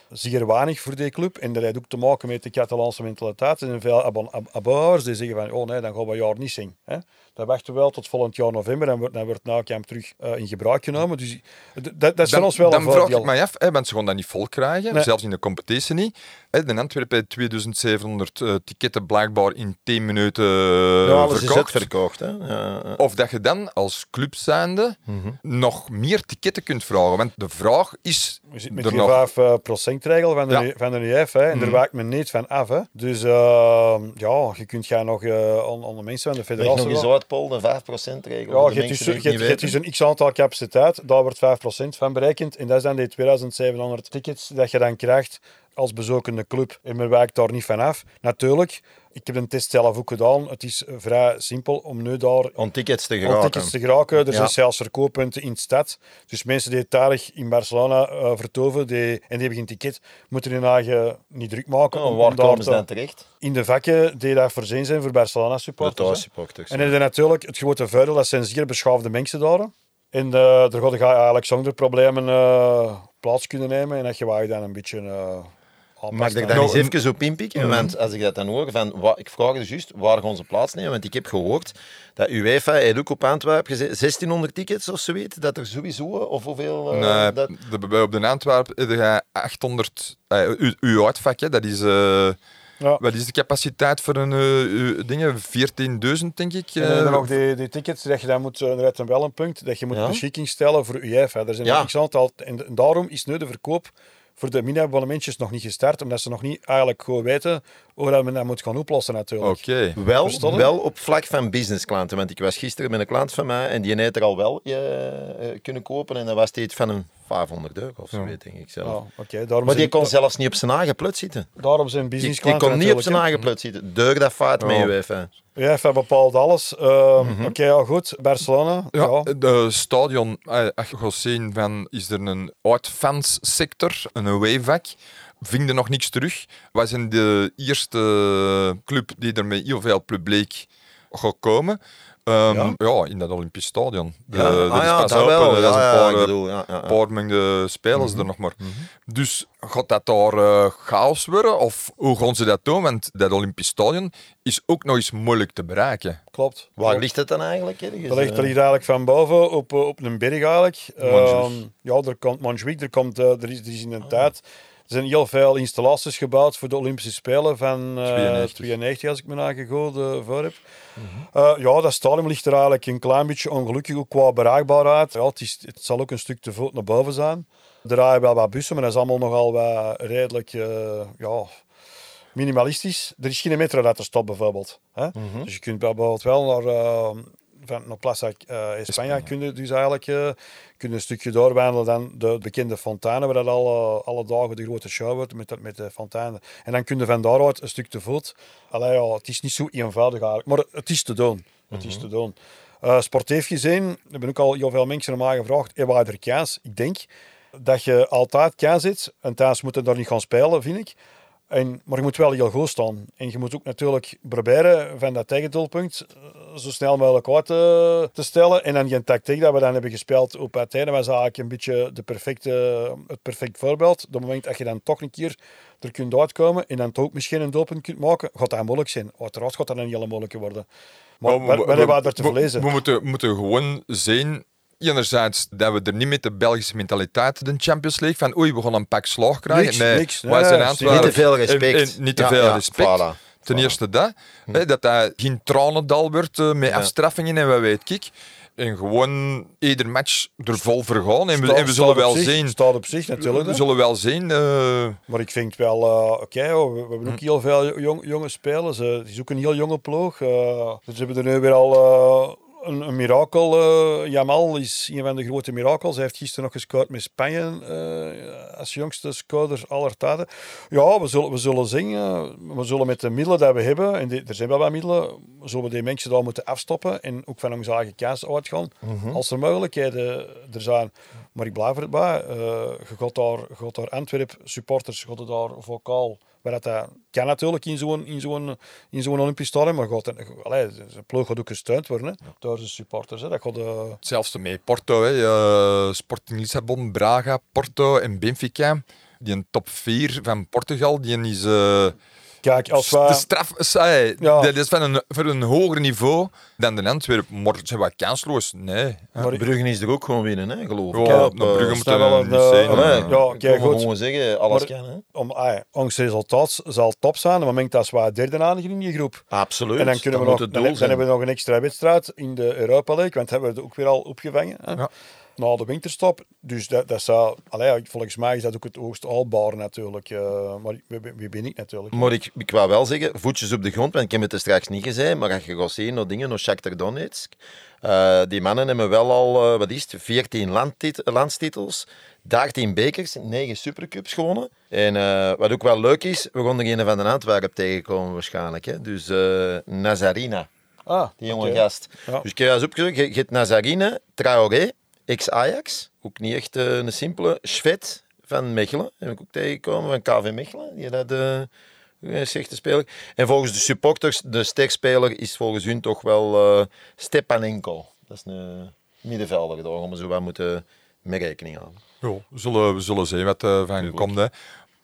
zeer weinig voor die club. En dat heeft ook te maken met de Catalaanse mentaliteit. Er zijn veel abon- ab- abonhouders die zeggen van, oh nee, dan gaan we jaar niet zien. Hè? Dan wachten we wel tot volgend jaar november en wordt, dan wordt Nauwkamp terug eh, in gebruik genomen. Dus dat, dat is voor ons wel dan een vraag voordeel. ik mij af, hè, want ze gaan dat niet vol krijgen, Nee. zelfs in de competitie niet. Hè, de Antwerpen heeft 2700 eh, ticketten blijkbaar in 10 minuten eh, Ja, verkocht. Hè? Ja, ja. Of dat je dan als club zijnde Mhm. nog meer ticketten kunt vragen. Want de vraag is We zitten met die nog... 5%-regel van de, Ja. van de UF. Hè, en daar wijkt men niet van af. Hè. Dus eh, ja, je kunt gaan nog eh, aan, aan de mensen van de Leg nog federatie... eens uit, Paul, de 5%-regel. ja, je hebt dus, je hebt dus een x-aantal capaciteit, daar wordt 5% van berekend. En dat zijn die 2700 tickets dat je dan krijgt als bezoekende club. En men wijkt daar niet van af. Natuurlijk, ik heb een test zelf ook gedaan. Het is vrij simpel om nu daar Om tickets te om geraken. tickets te geraken. Er Ja. zijn zelfs verkooppunten in de stad. Dus mensen die tijdig in Barcelona eh, vertoven die, en die hebben geen ticket, moeten hun eigen niet druk maken. Oh, om- waar komen ze dan terecht? In de vakken die daar voorzien zijn voor Barcelona supporters. hè. thuissupporters. En dan je natuurlijk het grote voordeel, dat zijn zeer beschaafde mensen daar. En eh daar ga je eigenlijk zonder problemen eh, plaats kunnen nemen. En dat je dan een beetje Mag ik daar Nou, eens even op inpikken? Want als ik dat dan hoor, van, wa- ik vraag dus juist waar gaan ze plaats nemen? Want ik heb gehoord dat UEFA heeft ook op Antwerpen gezet 1600 tickets of zoiets. Dat er sowieso, of hoeveel? eh, Nee, dat... de, bij- op de Antwerpen heb je 800... eh, uw, uw uitvak, hè, dat is... eh, Ja. Wat is de capaciteit voor een eh, uw dingen? 14.000, denk ik. En dan nog die, die tickets, dat je dan moet, er is dan wel een punt, dat je moet Ja. beschikking stellen voor UEFA. Er zijn Ja. x aantal, en daarom is nu de verkoop voor de mini-abonnementjes nog niet gestart, omdat ze nog niet eigenlijk goed weten hoe dat men dat moet gaan oplossen natuurlijk. Oké. Wel, je? wel op vlak van businessklanten. Want ik was gisteren met een klant van mij en die heeft er al wel eh, eh, kunnen kopen. En dat was die iets van een 500 euro of zo, weet denk ik zelf. Ja, oké. Daarom Maar die zijn, kon zelfs niet op zijn eigen plut zitten. daarom zijn Die, business die kon niet op zijn eigen plut zitten. Deur dat met Ja. UEFA. UEFA bepaalt alles. Ehm, Oké, ja, goed. Barcelona. Ja. Ja, de stadion, eh, als je gaat zien van, is er een uitfanssector, een away-vak, vinden nog niks terug. Wij zijn de eerste club die er met heel veel publiek gaat komen. Ehm, Ja? ja? in dat Olympisch Stadion. De, Ja, dat ah is ja, pas dat open, er is Ja, een ja, paar, ik eh, bedoel, ja, ja, ja. paar mengde spelers er nog maar. Dus gaat dat daar eh, chaos worden? Of hoe gaan ze dat doen? Want dat Olympisch Stadion is ook nog eens moeilijk te bereiken. Klopt. Waar Klopt. ligt het dan eigenlijk? ergens? Dat ligt, dat Eh, ligt eigenlijk van boven op, op een berg eigenlijk. Ehm, ja, er komt Montjuïc, er, komt, er, is, er is in een tijd... zijn heel veel installaties gebouwd voor de Olympische Spelen van eh 92. 92, als ik me nagegooid uh, voor heb. Eh, ja, dat stadion ligt er eigenlijk een klein beetje ongelukkig ook qua bereikbaarheid. Ja, het, is, het zal ook een stuk te voet naar boven zijn. Er rijden wel wat bussen, maar dat is allemaal nogal wat redelijk eh, ja, minimalistisch. Er is geen metro dat er stopt, bijvoorbeeld. Hè? Dus je kunt bijvoorbeeld wel naar, eh, van, naar Plaza eh España kun je dus eigenlijk eh, kun een stukje doorwandelen dan de bekende fonteinen, waar dat alle, alle dagen de grote show wordt met, met de fonteinen. En dan kun je van daaruit een stuk te voet. Allee, ja, het is niet zo eenvoudig eigenlijk, maar het is te doen. Het is te doen. Eh, sportief gezien, er hebben ook al heel veel mensen naar mij gevraagd, heb je er kans? Ik denk dat je altijd kans hebt. En thuis moeten daar niet gaan spelen, vind ik. En, maar je moet wel heel goed staan. En je moet ook natuurlijk proberen van dat tegendoelpunt eh, zo snel mogelijk uit te, te stellen. En dan die tactiek dat we dan hebben gespeeld op Athene was eigenlijk een beetje de perfecte, het perfect voorbeeld. Op het moment dat je dan toch een keer er kunt uitkomen en dan toch ook misschien een doelpunt kunt maken, gaat dat moeilijk zijn. Uiteraard gaat dat een hele moeilijke worden. Maar wat, wat hebben we daar te we- verlezen? We moeten, moeten gewoon zien, enerzijds, dat we er niet met de Belgische mentaliteit de Champions League van oei, we gaan een pak slag krijgen. Niks, nee, niks. Nee, zijn niet Antwerpen. te veel respect. En- en niet te Ja, veel ja, respect. voilà. Ten eerste dat, hè, dat dat geen tranendal wordt eh, met afstraffingen en wat weet ik. En gewoon ieder match er vol voor gaan. En we, en we zullen wel zich, zien. Staat op zich natuurlijk. We zullen wel zien. eh, Maar ik vind wel, eh, oké, hoor, we, we hebben ook heel veel jong, jonge spelers. het is ook een heel jonge ploeg. dus hebben er nu weer al een, een mirakel. eh, Jamal is een van de grote mirakels. Hij heeft gisteren nog gescoord met Spanje eh, als jongste scorer aller tijden. Ja, we zullen, we zullen zien. eh, we zullen met de middelen die we hebben, en die- er zijn wel wat middelen, zullen we die mensen daar moeten afstoppen en ook van onze eigen kans uitgaan. Als er mogelijkheden er zijn. Maar ik blijf erbij. eh je gaat daar, gaat daar Antwerp supporters, je gaat daar vocaal. Maar dat, dat kan natuurlijk in zo'n in zo'n in zo'n Olympisch stadion, maar gaat, dat- allee, zijn ploeg gaat ook gesteund worden hè, door de supporters. Hè. Dat gaat, eh, Hetzelfde met Porto, hè. eh, Sporting Lissabon, Braga, Porto en Benfica. Die een top 4 van Portugal, die is eh, kijk, als de straf, saai, Ja. dat is van een, voor een hoger niveau dan de Antwerpen. Maar zijn we kansloos? Nee. Maar Bruggen is er ook gewoon winnen, hè, geloof ik. Ja, op, Brugge eh, moeten snel wel we een, niet eh. Nee, Ja, okay, goed. gewoon zeggen, alles Maar- kan. Hè. om, ah, ons resultaat zal top zijn. Op het moment dat we derde eindigen in die groep. Absoluut. En dan, kunnen we nog, moet dan, zijn. hebben we nog een extra wedstrijd in de Europa League, want hebben we het ook weer al opgevangen. Hè? Ja. Na de winterstop. Dus dat, dat zou, allee, volgens mij is dat ook het hoogst haalbaar natuurlijk. eh, maar wie, ben ik natuurlijk? Maar ik, ik wou wel zeggen, voetjes op de grond, want ik heb het er straks niet gezegd, maar als je gaat zien naar dingen, naar Shakhtar Donetsk, eh, die mannen hebben wel al, eh, wat is het, 14 landtit- landstitels, 13 bekers, 9 supercups gewonnen. En wat ook wel leuk is, we er een van de Antwerpen tegenkomen waarschijnlijk. Hè? Dus Nazarina, ah, die jonge gast. Ja. Dus ik heb eens opgezocht, je, je hebt Nazarina, Traoré, ex-Ajax, ook niet echt eh, een simpele, Schvet van Mechelen, heb ik ook tegengekomen, van KV Mechelen, die dat... eh, een slechte speler. En volgens de supporters, de sterspeler is volgens hun toch wel eh, Stepanenko. Dat is een middenvelder, daar gaan we zo wat moeten mee rekening houden. Zullen, we zullen zien wat er van komt. Hè.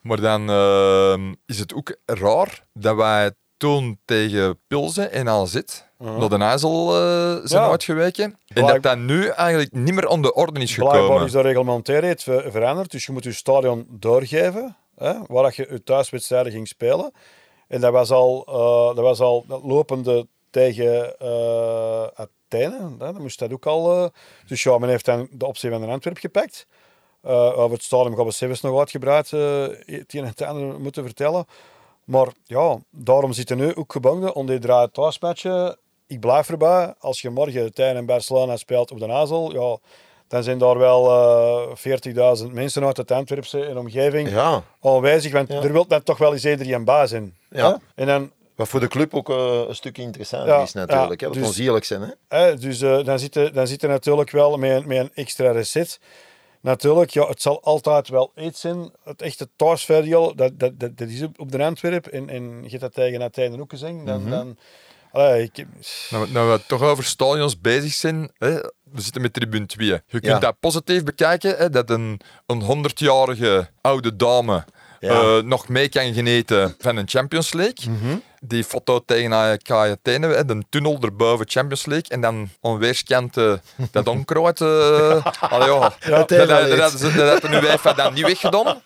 Maar dan eh, is het ook raar dat wij toen tegen Pilsen en AZ naar de IJssel eh, zijn Ja. uitgeweken. En dat dat nu eigenlijk niet meer aan de orde is Blijkbaar gekomen. is de reglementairheid ver- veranderd. Dus je moet je stadion doorgeven, hè, waar dat je je thuiswedstrijden ging spelen. En dat was al, eh, dat was al dat lopende tegen eh Athene. Hè. Dan moest dat ook al. dus ja, men heeft dan de optie van de Antwerp gepakt. Over het stadion gaan we zelfs nog uitgebreid het een en het ander moeten vertellen. Maar ja, daarom zitten nu ook gebonden om die draai thuismatchen. Ik blijf erbij. Als je morgen tegen en Barcelona speelt op de Azel, ja, dan zijn daar wel eh 40.000 mensen uit het Antwerpse en omgeving Ja, aanwezig. Want Ja. er wil dan toch wel eens iedereen bij zijn. Ja. Hè? En dan, wat voor de club ook eh, een stuk interessanter Ja, is natuurlijk. ja, hè. Dat dus- ons eerlijk zijn. Hè. dus eh, dan, zit er, dan zit er natuurlijk wel met een, met een extra recet. Natuurlijk, ja, het zal altijd wel iets zijn. Het echte thuisvoordeel, dat, dat, dat, dat is op, de Antwerp. En, en je dat tegen Athene ook gezegd. Dan, dan, allee, ik, Nou, nou we toch over stadions bezig zijn, hè, we zitten met tribune 2. Je kunt Ja. dat positief bekijken, hè, dat een, een 100-jarige oude dame Ja. eh, nog mee kan genieten van een Champions League. Mhm. Die foto tegen AEK Athene, de tunnel erboven Champions League. En dan aan weerskanten dat onkruid. eh allee, ja. dat, dat, dat, dat, dat, dat had nu even dan niet weggedaan.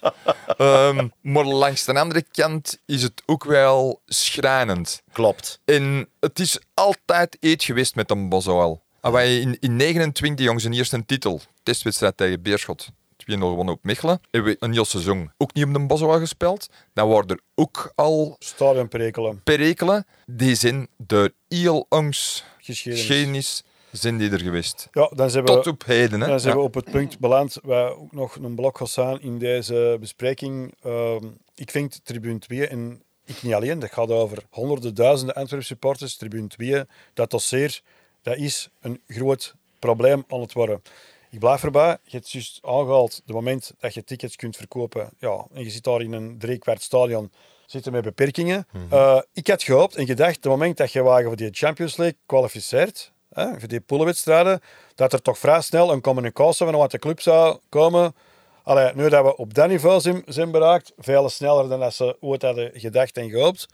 Ehm, maar langs de andere kant is het ook wel schrijnend. Klopt. En het is altijd eet geweest met een Bosuil. En wij in, in 29 jongens een eerste titel, testwedstrijd tegen Beerschot. 2-0 gewonnen op Mechelen. Hebben we een heel seizoen ook niet op de Bosuil gespeeld. Dan waren er ook al Stadion Perekelen. perikelen. Die zijn door heel ons Geschiedenis. zijn die er geweest. Ja, dan zijn we, Tot op heden. Hè? dan zijn Ja. we op het punt beland waar ook nog een blok staan in deze bespreking. Ehm, ik vind tribune 2, en ik niet alleen, dat gaat over honderden duizenden Antwerp supporters. Tribune 2, dat dossier, dat is een groot probleem aan het worden. Ik blijf erbij, je hebt juist aangehaald, het moment dat je tickets kunt verkopen, ja, en je zit daar in een driekwart stadion, zitten met beperkingen. Eh, ik had gehoopt en gedacht, het moment dat je wagen voor die Champions League kwalificeert, hè, voor die poolwedstrijden, dat er toch vrij snel een communicatie van wat de club zou komen. Allee, nu dat we op dat niveau zijn, zijn bereikt, veel sneller dan dat ze ooit hadden gedacht en gehoopt,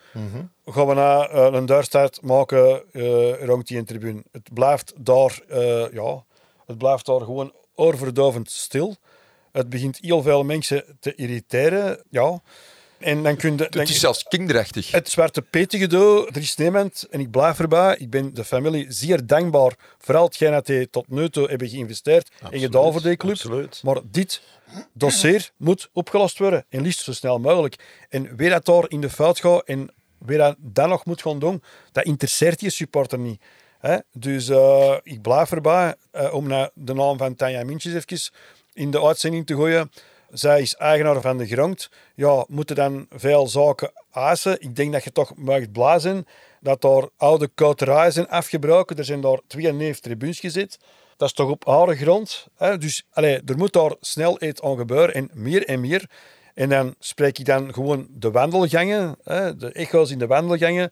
gaan we na eh, een duurstart maken eh, rond die tribune. Het blijft daar, ja, het blijft daar gewoon oorverdovend stil. Het begint heel veel mensen te irriteren. Ja. En dan kun je... Het is zelfs kinderachtig. het Zwarte Peter gedoe, er is niemand, en ik blijf erbij, ik ben de familie zeer dankbaar voor al hetgeen dat die tot nu toe hebben geïnvesteerd en gedaan voor die club. absoluut. Maar dit dossier moet opgelost worden, en liefst zo snel mogelijk. En wie dat daar in de fout gaat en wie dat dan nog moet gaan doen, dat interesseert je supporter niet. Hè? Dus eh, ik blijf erbij, eh, om naar de naam van Tanja Mintjes even in de uitzending te gooien. Zij is eigenaar van de grond. Ja, moeten dan veel zaken eisen. Ik denk dat je toch mag blazen dat daar oude kouterijen zijn afgebroken. Er zijn daar twee neef tribunes gezet. Dat is toch op oude grond. Hè? Dus allee, er moet daar snel iets aan gebeuren. En meer en meer. En dan spreek ik dan gewoon de wandelgangen. Hè? De echo's in de wandelgangen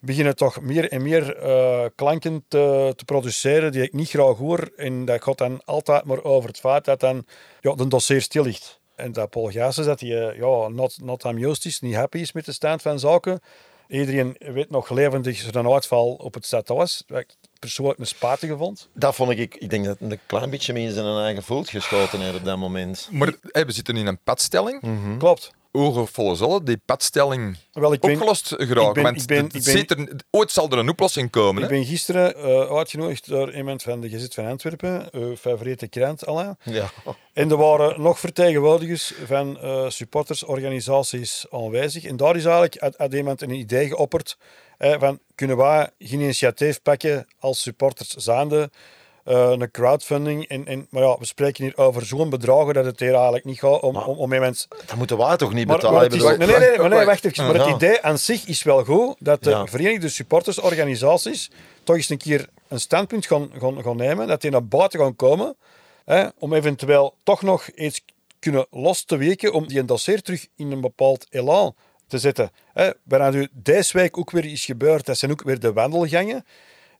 beginnen toch meer en meer eh, klanken te, te produceren die ik niet graag hoor. En dat gaat dan altijd maar over het feit dat dan ja, de dossier stil ligt. En dat Paul Gaassen dat hij eh, ja, not, not amused is, niet happy is met de stand van zaken. Iedereen weet nog levendig zijn uitval op het stad was. Wat ik persoonlijk een spatige vond. Dat vond ik, ik denk dat een klein beetje mee in zijn eigen voet geschoten heeft op dat moment. Maar hey, we zitten in een padstelling. Klopt. Ogenvolle zullen die padstelling Wel, ik ben, opgelost geraken. ik ben- want ik ben- het ik ben- zit er, ooit zal er een oplossing komen. ik hè? ben gisteren eh, uitgenodigd door iemand van de Gezet van Antwerpen, uw favoriete krant, Alain. Ja. En er waren nog vertegenwoordigers van eh, supportersorganisaties aanwezig. En daar is eigenlijk had, had iemand een idee geopperd eh, van kunnen wij geen initiatief pakken als supporters zaande eh, een crowdfunding. En, en, maar ja, we spreken hier over zo'n bedragen dat het hier eigenlijk niet gaat om, om, om iemand... Dat moeten wij toch niet betalen? maar is, nee, nee, nee, maar nee, wacht, even. Maar het idee aan zich is wel goed dat de Ja. Verenigde Supportersorganisaties toch eens een keer een standpunt gaan, gaan, gaan nemen, dat die naar buiten gaan komen, hè, om eventueel toch nog iets kunnen los te weken om die een dossier terug in een bepaald elan te zetten. Hè. Wat nu deze week ook weer is gebeurd, dat zijn ook weer de wandelgangen.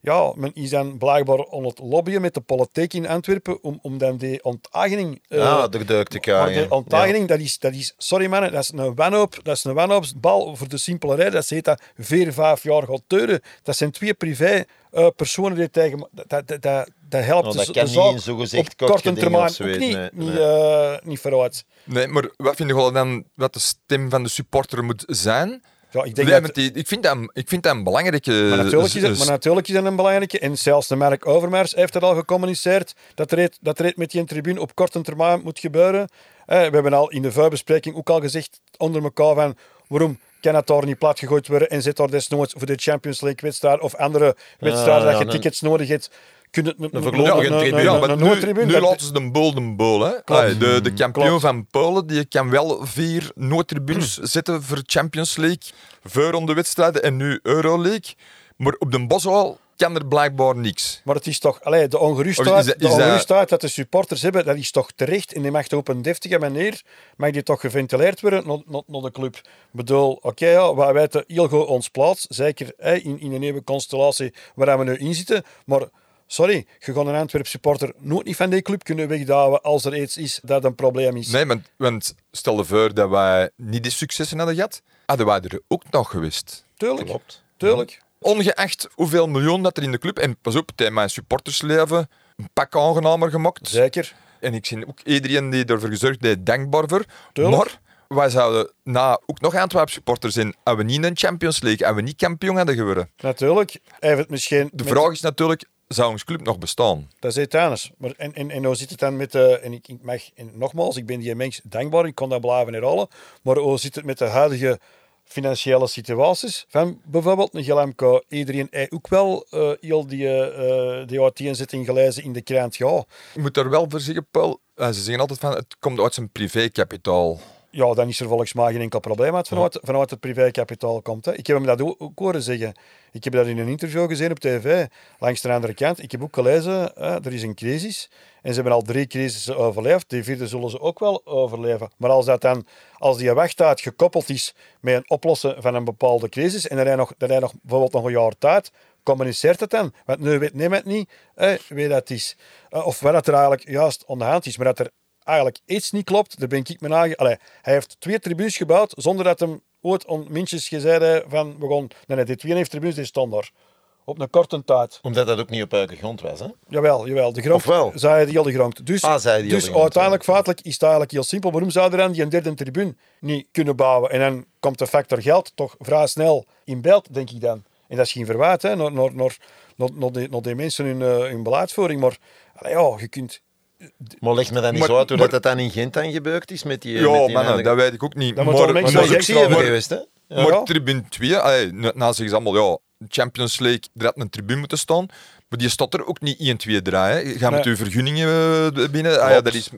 Ja, men is dan blijkbaar aan het lobbyen met de politiek in Antwerpen om, om dan die onteigening eh, Ja, de deuk te krijgen. de onteigening, dat, is, dat is, sorry mannen, dat is een wanhoop. Dat is een wanhoopsbal voor de simpele reden. Dat ze heet dat vier, vijf jaar gaat duren. Dat zijn twee privé eh, personen die tegen... Dat, dat, dat, dat helpt Nou, de, dat kan de niet in zogezegd op korte termijn ook niet, nee, niet, nee. eh, niet vooruit. Nee, maar wat vind je wel dan wat de stem van de supporter moet zijn? Ja, ik denk Nee, dat... die- ik, vind dat, ik vind dat een belangrijke... Maar natuurlijk, is dat, maar natuurlijk is dat een belangrijke. En zelfs de Mark Overmars heeft het al gecommuniceerd dat er, het- dat er het met die tribune op korte termijn moet gebeuren. Eh, we hebben al in de vuilbespreking ook al gezegd onder elkaar van waarom kan het daar niet plat gegooid worden en zit daar desnoods voor de Champions League wedstrijd of andere wedstrijden ja, dat je tickets nodig hebt. Kun je het een, voorlopige tribune. Ja, een nu, laten ze de boel de boel. Hè. Allee, de, de kampioen Klopt. van Polen die kan wel vier noodtribunes zetten voor Champions League, voor de wedstrijden en nu Euroleague. Maar op de Boswal kan er blijkbaar niks. Maar het is toch, allee, de is ongerustheid, dat- de is ongerustheid dat de supporters hebben, dat is toch terecht. En die mag op een deftige manier, mag die toch geventileerd worden naar, naar de club. Ik bedoel, oké, ja, wij weten heel goed ons plaats. Zeker in, in een nieuwe constellatie waar we nu in zitten. Maar sorry, je gaat een Antwerp supporter nooit niet van die club kunnen wegdouwen als er iets is dat een probleem is. Nee, want, want stel je voor dat wij niet die successen hadden gehad, hadden wij er ook nog geweest. Tuurlijk, Klopt. tuurlijk. Ongeacht hoeveel miljoen dat er in de club... En pas op, het heeft mijn supportersleven een pak aangenamer gemaakt. Zeker. En ik zie ook iedereen die ervoor gezorgd heeft, dankbaar voor. Tuurlijk. Maar wij zouden na ook nog Antwerp supporters zijn, als we niet in de Champions League, als we niet kampioen hadden geworden. Natuurlijk. Hij heeft het misschien... De met- vraag is natuurlijk, zou ons club nog bestaan? Dat is anders. Maar en, en, en hoe zit het dan met de... En ik, ik mag... En nogmaals, ik ben die mens dankbaar. Ik kon dat blijven herhalen. Maar hoe zit het met de huidige financiële situaties van bijvoorbeeld een GLMK? Iedereen heeft ook wel eh heel die, eh die uiteenzetting gelezen in de krant. Ja, Ik moet daar wel voor zeggen, Paul, eh, ze zeggen altijd van, het komt uit zijn privékapitaal. Ja, dan is er volgens mij geen enkel probleem uit vanuit, vanuit het privékapitaal komt. Hè. Ik heb hem dat ook, horen zeggen. Ik heb dat in een interview gezien op tv. Langs de andere kant, ik heb ook gelezen, hè, er is een crisis. En ze hebben al drie crisissen overleefd. Die vierde zullen ze ook wel overleven. Maar als, dat dan, als die wachttijd gekoppeld is met een oplossen van een bepaalde crisis, en er is nog, er nog bijvoorbeeld nog een jaar tijd, communiceert het dan. Want nu weet niemand niet hè, wie dat is. Eh, of wat dat er eigenlijk juist aan de hand is. Maar dat er eigenlijk iets niet klopt, daar ben ik me aan. Allee, hij heeft twee tribunes gebouwd zonder dat hem ooit aan minstens gezegd heeft van we gaan... Nee, nee, die twee heeft tribunes die stonden daar. Op een korte tijd. Omdat dat ook niet op eigen grond was, hè? Jawel, jawel. De grond, Of wel? Zei hij die heel de grond. Dus, Ah, zei hij die dus grond, uiteindelijk, feitelijk, is het eigenlijk heel simpel. Waarom zou er dan die een derde tribune niet kunnen bouwen? En dan komt de factor geld toch vrij snel in beeld, denk ik dan. En dat is geen verwijt, hè, naar, naar, naar, naar, die, naar die mensen hun, eh, hun beleidsvoering. Maar allee, ja, je kunt... Maar leg me dan niet Maar- zo uit hoe maar- dat, dat dan in Gent dan gebeurd is met die... Ja, met die mannen, dat weet ik ook niet. Dat maar Maar maar, dat is ook maar- geweest, hè? Ja. maar Ja. tribune 2, allee, na na zeggen ze allemaal, ja, Champions League, er had een tribune moeten staan. Maar die staat er ook niet 1, 2, 3. Hè. Je gaat met Nee. uw vergunningen eh, binnen. Ah, ja, dat is,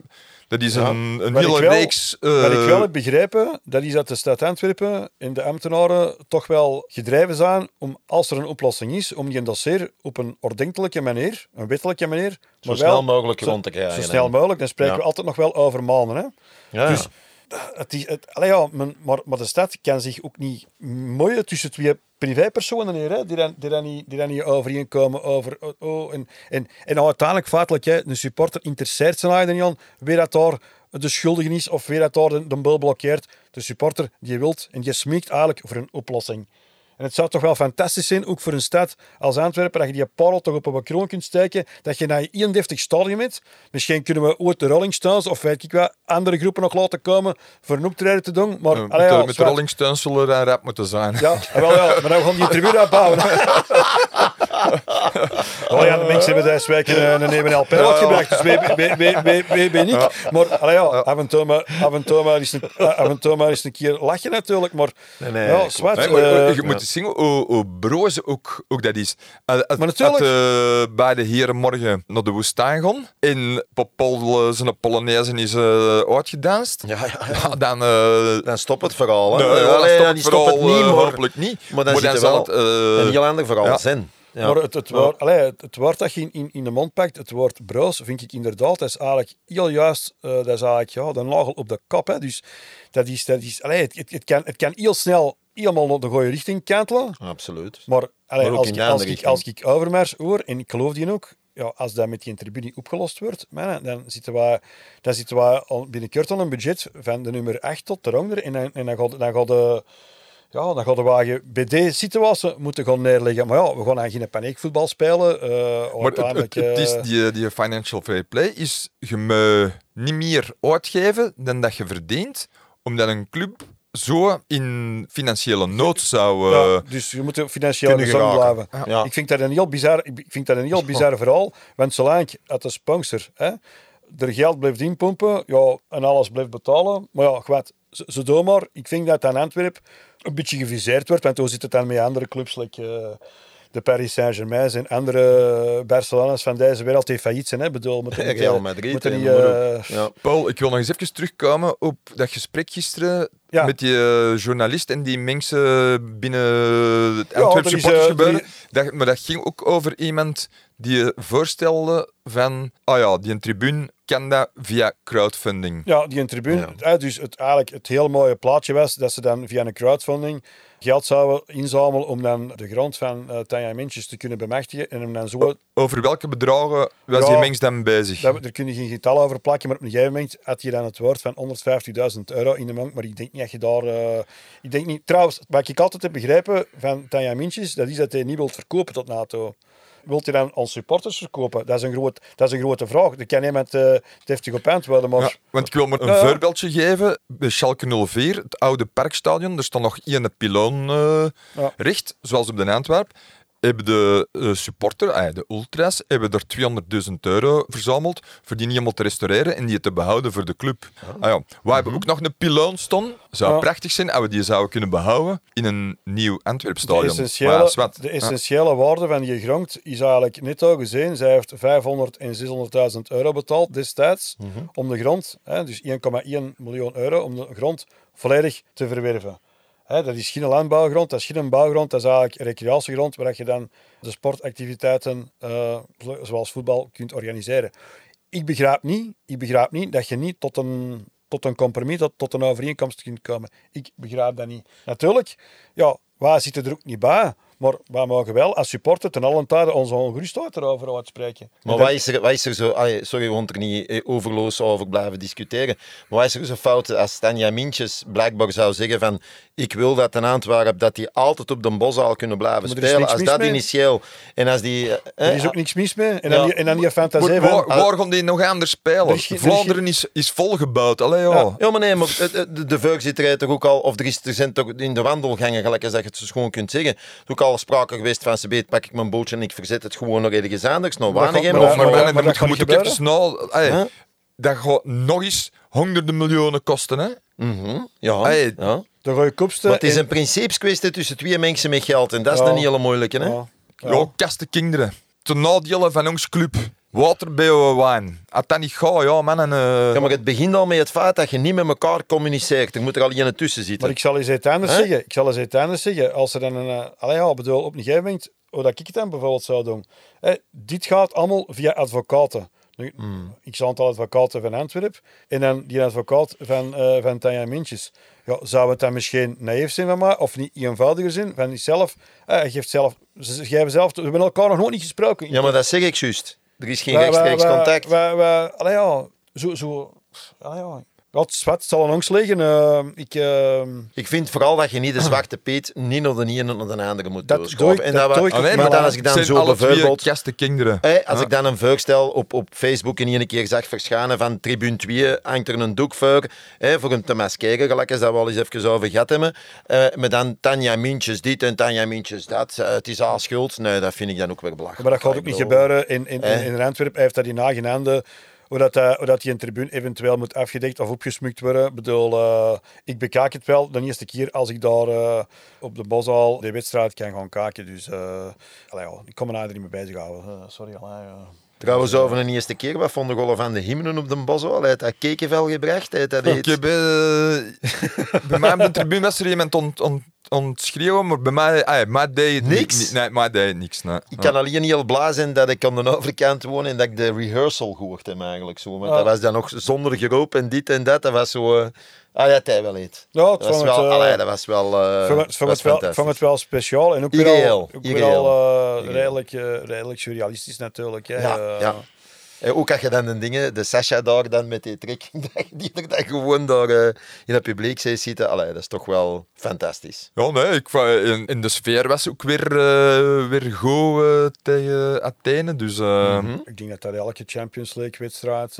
dat is Ja. een, een hele wel- reeks... eh, Wat ik wel heb begrepen, dat is dat de stad Antwerpen en de ambtenaren toch wel gedreven zijn om, als er een oplossing is, om die dossier op een ordentelijke manier, een wettelijke manier, Zo maar snel wel mogelijk zo- rond te krijgen. Zo snel mogelijk, dan spreken Ja. we altijd nog wel over maanden. Hè? Ja, Dus het is, het, allee, ja, men- maar, maar de stad kan zich ook niet mooien tussen twee privépersonen hier, hè, die, dan, die, dan niet, die overeenkomen over... Oh, oh, en, en, en uiteindelijk, feitelijk, hè, een supporter interesseert zijn eigen niet aan wie dat daar de schuldige is of wie dat daar de, de bel blokkeert. De supporter, die wilt en die smeekt eigenlijk voor een oplossing. En het zou toch wel fantastisch zijn, ook voor een stad als Antwerpen, dat je die parel toch op een kroon kunt steken, dat je naar je 31 stadion bent. Misschien kunnen we ooit de Rolling Stones of weet ik wat, andere groepen nog laten komen voor een optreden te doen. Maar, allee, met, ja, met de. Rolling Stones zullen er rap moeten zijn. Ja, ah, wel, ja, maar dan gaan die tribune uitbouwen. oh ja, de mensen hebben week een, een even LP uitgebracht, dus wie, ben ik? Maar allee, ja, af en toe maar, af en toe maar eens een, af en toe maar eens een keer lachen natuurlijk, maar Nee, nee, ja, zwart. Nee, maar, eh, je moet zien hoe, hoe broos ook, ook dat is. Uh, Maar natuurlijk. uh, bij de heren morgen naar de woestijn gaan en Popol uh, zijn Polonaise is uh, uitgedanst, Ja, ja, ja. dan... uh, Dan stopt het verhaal. Hè? nee, ja, Allee, dan dan stopt het vooral, niet, uh, maar, hopelijk niet. maar dan zit er zal wel het, uh, een heel ander verhaal ja. zijn. Ja. Maar het, het, woord, allee, het, het woord dat je in, in, in de mond pakt, het woord broos, vind ik inderdaad, dat is eigenlijk heel juist, eh, dat is eigenlijk ja, de nagel op de kap. Hè. Dus dat is, dat is, allee, het, het kan, het kan heel snel helemaal naar de goede richting kantelen. Absoluut. Maar, allee, Maar ook als, ik, de als, ik, als ik Overmars hoor, en ik geloof die ook, ja, als dat met die tribune opgelost wordt, man, dan zitten we, dan zitten we al binnenkort al een budget van de nummer 8 tot. En dan, en dan gaat, dan gaat de... Ja, dan gaan de wagen bij deze situatie moeten gaan neerleggen. Maar ja, we gaan geen paniekvoetbal spelen. eh, Maar het, het, uiteindelijk, het is eh, die, die financial fair play is je me niet meer uitgeven dan dat je verdient, omdat een club zo in financiële nood zou... eh, ja, dus je moet financieel gezond blijven. Ja. Ik vind dat een heel bizar, ik vind dat een heel bizar verhaal. Want zolang het de sponsor hè, er geld blijft inpompen ja, en alles blijft betalen. Maar ja, wat, zo, door maar. Ik vind dat aan Antwerp een beetje geviseerd wordt. Want hoe zit het dan met andere clubs, like, eh, de Paris Saint-Germain en andere Barcelona's van deze wereld die failliet zijn. Hè? Ik Bedoel, moeten niet, Real eh, Madrid. moeten niet, eh, ja. Paul, ik wil nog eens even terugkomen op dat gesprek gisteren Ja. met die eh, journalist en die mensen binnen het Ja, Antwerp er is, supporters eh, gebeuren. er Dat, maar dat ging ook over iemand die voorstelde van, ah ja, die een tribune kan dat via crowdfunding. Ja, die een tribune. Ja. Eh, dus het, eigenlijk het heel mooie plaatje was dat ze dan via een crowdfunding geld zouden inzamelen om dan de grond van uh, Tanja Mintjes te kunnen bemachtigen en hem dan zo... Over welke bedragen was ja, die mens dan bezig? Dat, daar kun je geen getal over plakken, maar op een gegeven moment had je dan het woord van 150.000 euro in de bank, maar ik denk niet dat je daar... Uh, ik denk niet... Trouwens, wat ik altijd heb begrepen van Tanja Mintjes, dat is dat hij niet wil verkopen tot NATO wilt hij dan als supporters verkopen? Dat is een, groot, dat is een grote vraag. Dat kan iemand uh, deftig op antwoorden. Maar... Ja, want ik wil maar een voorbeeldje geven. Bij Schalke 04, het oude parkstadion, er staat nog één piloon uh, ja. recht, zoals op de Antwerp hebben de uh, supporter, ah, de ultras, hebben er 200.000 euro verzameld voor die niet helemaal te restaureren en die te behouden voor de club. Ah, ja. We hebben mhm. ook nog een piloon staan. Zou prachtig zijn als we die zouden kunnen behouden in een nieuw Antwerpstadion. De essentiële, de essentiële waarde van die grond is eigenlijk net al gezien. Zij heeft 500 en 600.000 euro betaald destijds mhm. om de grond, hè, dus 1,1 miljoen euro, om de grond volledig te verwerven dat is geen landbouwgrond, dat is geen bouwgrond, dat is eigenlijk recreatiegrond waar je dan de sportactiviteiten uh, zoals voetbal kunt organiseren. Ik begrijp niet, ik begrijp niet dat je niet tot een, tot een compromis, tot, een overeenkomst kunt komen. Ik begrijp dat niet. Natuurlijk, ja, wij zitten er ook niet bij. Maar wij mogen wel als supporter ten allen tijde onze ongerustheid erover uitspreken. Maar wat is er, wat is er zo... sorry, we er niet eh, overloos over blijven discussiëren. Maar wat is er zo fout als Tanja Mintjes blijkbaar zou zeggen van ik wil dat een Antwerp dat die altijd op de boszaal kunnen blijven spelen. Als dat initieel... En als die... Eh, er is ook niks mis mee. En dan, die, en dan die fantasie van... Waar, gaan die nog anders spelen? Vlaanderen is, is volgebouwd. Allee, ja. ja, maar nee, maar de, de Veug zit er toch ook al... Of er, is, er zijn toch in de wandelgangen, gelijk als dat je het zo gewoon kunt zeggen, ook al sprake geweest van ze weet, pak ik mijn bootje en ik verzet het gewoon nog ergens anders. Nou, weinig, maar, maar, maar, maar, maar, dat moet ook even snel... Dat gaat nog eens honderden miljoenen kosten, hè? Mm Ja, ja. De rode kopste... Maar het is een principeskwestie tussen twee mensen met geld en dat is ja. een hele moeilijke, hè? Ja, ja. kasten kinderen. Ten nadele van ons club. Water bij wijn. Als dat niet gaat, ja man. En, uh... Ja, maar het begint al met het feit dat je niet met elkaar communiceert. Er moet er al iemand tussen zitten. Maar ik zal eens iets anders zeggen. Ik zal eens iets anders zeggen. Als er dan een... Uh, allee, ja, bedoel, op een gegeven moment... Hoe dat ik het dan bijvoorbeeld zou doen. dit gaat allemaal via advocaten. Hmm. Ik zal een aantal advocaten van Antwerpen. En dan die advocaat van, uh, van Tanja Mintjes. Ja, zou het dan misschien naïef zijn van mij? Of niet eenvoudiger zijn? Van zelf... Uh, geeft zelf... Ze geven zelf... We hebben elkaar nog nooit niet gesproken. Ja, maar dat zeg ik juist. Er is geen rechtstreeks contact. Wij, wij, allee, ja, zo, zo, ja, wat, wat zal aan ons liggen? Uh, ik, uh... ik vind vooral dat je niet de zwarte peet niet naar de ene naar de andere moet dat doe ik, en dat, dat ik, maar dan, als ik dan zo bijvoorbeeld... kinderen. Hey, als ik dan een vuurstel op, op Facebook in een keer zag verschijnen van Tribune 2, hangt er een doek voor, hey, voor een te maskeren, gelijk als dat we al eens even over gehad hebben. Uh, met dan Tanja Mintjes dit en Tanja Mintjes dat. Uh, het is al schuld. Nee, dat vind ik dan ook weer belachelijk. Maar dat gaat ook niet gebeuren. In, in, in, in Antwerpen heeft dat in eigen handen hoe dat, uh, hoe dat die een tribune eventueel moet afgedekt of opgesmukt worden. Ik bedoel, uh, ik bekijk het wel de eerste keer als ik daar uh, op de Bosal de wedstrijd kan gaan kijken. Dus allee, ja, ik kom er eigenlijk niet mee bezighouden. sorry. Allee, Trouwens, over een eerste keer, wat vonden Golf van de hymnen op de Bosal? Hij had dat kekenvel gebracht. Hij dat Ik heb, bij mij op de tribune was er iemand ont, ont, ontschreeuwen, maar bij mij, ah, mij deed niks. Nee, mij deed niks. Nee. Ik kan alleen heel blij zijn dat ik aan de overkant woon en dat ik de rehearsal gehoord heb eigenlijk. Zo. Want dat was dan nog zonder geroep en dit en dat. Dat was zo... Uh, ah ja, hij wel iets. Ja, het dat, was wel, het, uh, dat was wel uh, vond het, het, wel, vond het wel speciaal en ook weer al, ook weer al redelijk, redelijk surrealistisch natuurlijk. Hè. Ja, ja. Eh, ook als je dan de dingen, de Sasha daar dan met die trek, die er dan gewoon daar uh, in het publiek zitten, allee, dat is toch wel fantastisch. Ja, nee, ik, in, in de sfeer was ook weer, uh, weer goed uh, tegen Athene. Dus, mm -hmm. Ik denk dat dat elke Champions League wedstrijd,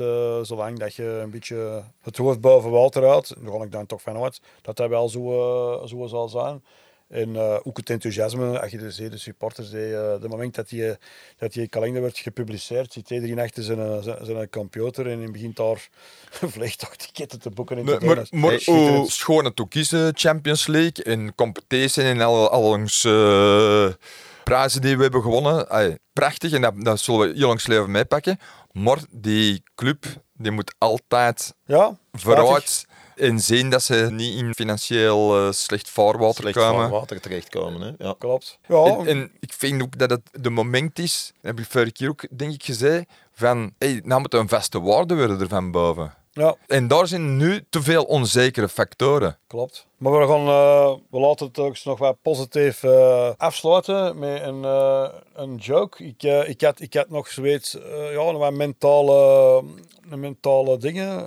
zolang dat je een beetje het hoofd boven water houdt, daar ga ik dan toch vanuit, dat dat wel zo, zo zal zijn. En uh, ook het enthousiasme, als je de, de supporters, de, uh, de moment dat die, dat die kalender wordt gepubliceerd, zit iedereen achter zijn, zijn, zijn computer en begint daar vliegtuigticketten te boeken. En te maar maar, maar hoe schoon het ook is, Champions League, in competitie en al, al ons uh, prijzen die we hebben gewonnen. Ay, prachtig en dat, dat zullen we heel langs leven meepakken. Maar die club die moet altijd ja, vooruit en zien dat ze niet in financieel uh, slecht vaarwater slecht komen. vaarwater terechtkomen. Hè? Ja. Klopt. Ja. En, en, ik vind ook dat het de moment is, heb ik vorige keer ook denk ik gezegd, van hey, nou moet een vaste waarde worden er van boven. Ja, En daar zijn nu te veel onzekere factoren. klopt. Maar we, gaan, eh, we laten het ook nog wat positief eh, afsluiten met een, eh, een joke. Ik, ik, had, ik had nog zoiets, ja, wat mentale, mentale dingen.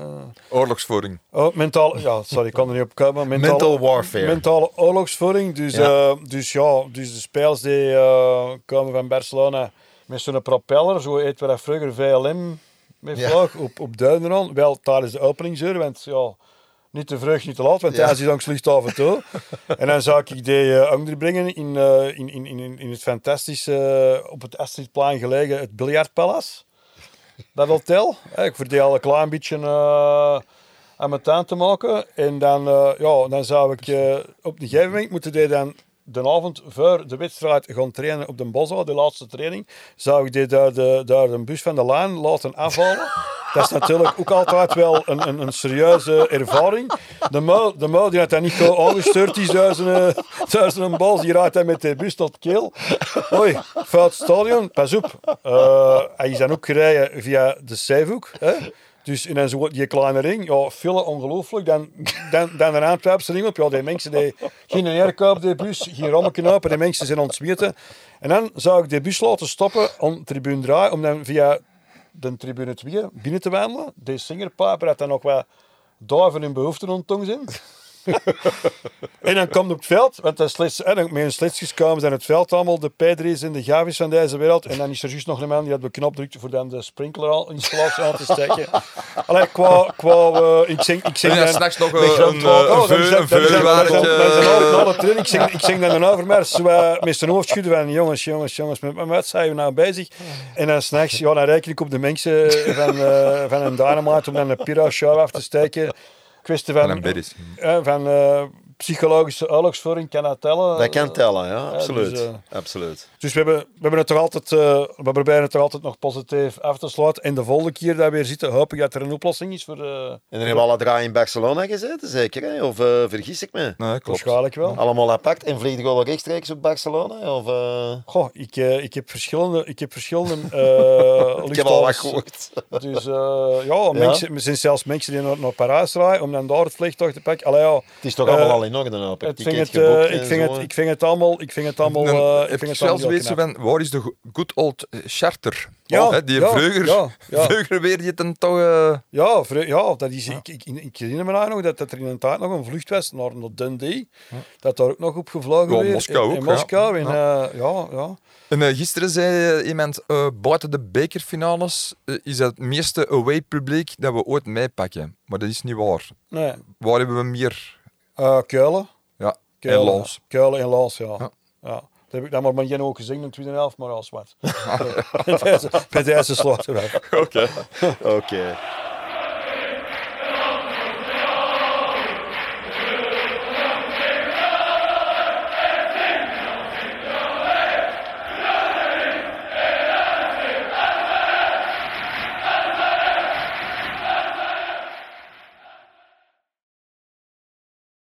Oorlogsvoering. Oh, mentaal, ja, sorry, ik kan er niet op komen. Mentale, Mental warfare. Mentale oorlogsvoering. Dus Ja. dus, ja dus de spelers die komen van Barcelona met zo'n propeller, zo heet we dat vroeger VLM met Ja. vlag, op, op Duineron. Wel tijdens de openingsuur, want ja, niet te vroeg, niet te laat, want Ja. tijdens die langs luchthaven toe. en dan zou ik die eh onderbrengen in, eh, in, in, in, in het fantastische, eh, op het Astridplein gelegen, het Biljartpalace. Dat hotel. Eh, Ik verdeel een klein beetje eh, aan mijn tuin te maken. En dan, eh, ja, dan zou ik eh, op een gegeven moment moeten die dan de avond voor de wedstrijd gaan trainen op de Boswa, de laatste training. Zou ik die daar de, daar de bus van de lijn laten afhalen. Dat is natuurlijk ook altijd wel een, een, een serieuze ervaring. De muil, de muil die had dat niet gewoon aangestuurd, die duizenden, duizenden bal. Die rijdt hij met de bus tot keel. Hoi, fout stadion, pas op. Eh, hij is dan ook gereden via de Zeehoek. Dus in een zo die kleine ring, ja, veel ongelooflijk. Dan, dan, dan ring op. Ja, die mensen die geen op de bus, geen rammen knopen, die mensen zijn ontsmeten. En dan zou ik de bus laten stoppen om tribune 3, om dan via de tribune 2 binnen te wandelen. De singerpaper had dan nog wat duiven in behoeften ontong zijn. En dan komt op het veld, want dat is slechts, en dan met een slitsjes komen zijn het veld allemaal de Pedri's en de Gavis van deze wereld. En dan is er juist nog een man die had de knop drukt voor dan de sprinkler-installatie aan te steken. Allee, qua, qua eh, ik zing, ik zing En dan... s'nachts nog een, een, een, Oh, dan een dan veulwaardje. dan dan. Ik zing, ik zing dan een overmars eh, met zijn hoofd schudden van jongens, jongens, jongens, met met wat zijn we nou bezig? En dan s'nachts, ja, dan reken ik op de mensen van, eh, van een dynamite om dan een pyro-show af te steken. Kwestie van, van psychologische oorlogsvoering, kan dat tellen? Dat kan tellen, ja, absoluut. dus, eh, absoluut. Dus we hebben, we hebben het toch altijd, eh, we proberen het toch altijd nog positief af te sluiten. En de volgende keer dat we weer zitten, hoop ik dat er een oplossing is voor... eh En dan hebben we alle draai in Barcelona gezeten, zeker? Hè? Of eh, vergis ik me? Nee, klopt. waarschijnlijk wel. Allemaal apart en vlieg je gewoon rechtstreeks op Barcelona? Of, eh, Goh, ik, eh, ik heb verschillende, ik heb verschillende eh Ik heb al wat gehoord. Dus eh, ja, mensen, er zijn zelfs mensen die naar, naar Parijs rijden om dan daar het vliegtuig te pakken. Allee, ja, Het is toch Eh, allemaal al in orde, hoop ik. het Ticket vind het, eh, ik, vind het, ik vind het allemaal, ik vind het allemaal, eh, ik vind je het zelfs knap. van, waar is de go- good old eh, charter? Ja, Hè, die ja, vleuger, ja, ja. weer je dan toch... eh, Ja, ja dat is, ik, ik, ik herinner me nou nog dat, dat er in een tijd nog een vlucht was naar, naar Dundee. Dat daar ook nog op gevlogen Ja, werd. Moskou in, ook, in ja. Moskou. En, eh, ja, ja. En eh, gisteren zei eh, iemand, eh, buiten de bekerfinales eh, is het meeste away publiek dat we ooit meepakken. Maar dat is niet waar. Nee. Waar hebben we meer? Eh, Keulen. Ja, Keulen. en Lons. Keulen en Lons, ja. Ja. ja. Dat heb ik dan maar met Jen ook gezien in de tweede helft, maar als wat. Bij deze, bij deze sluiten we af. Oké.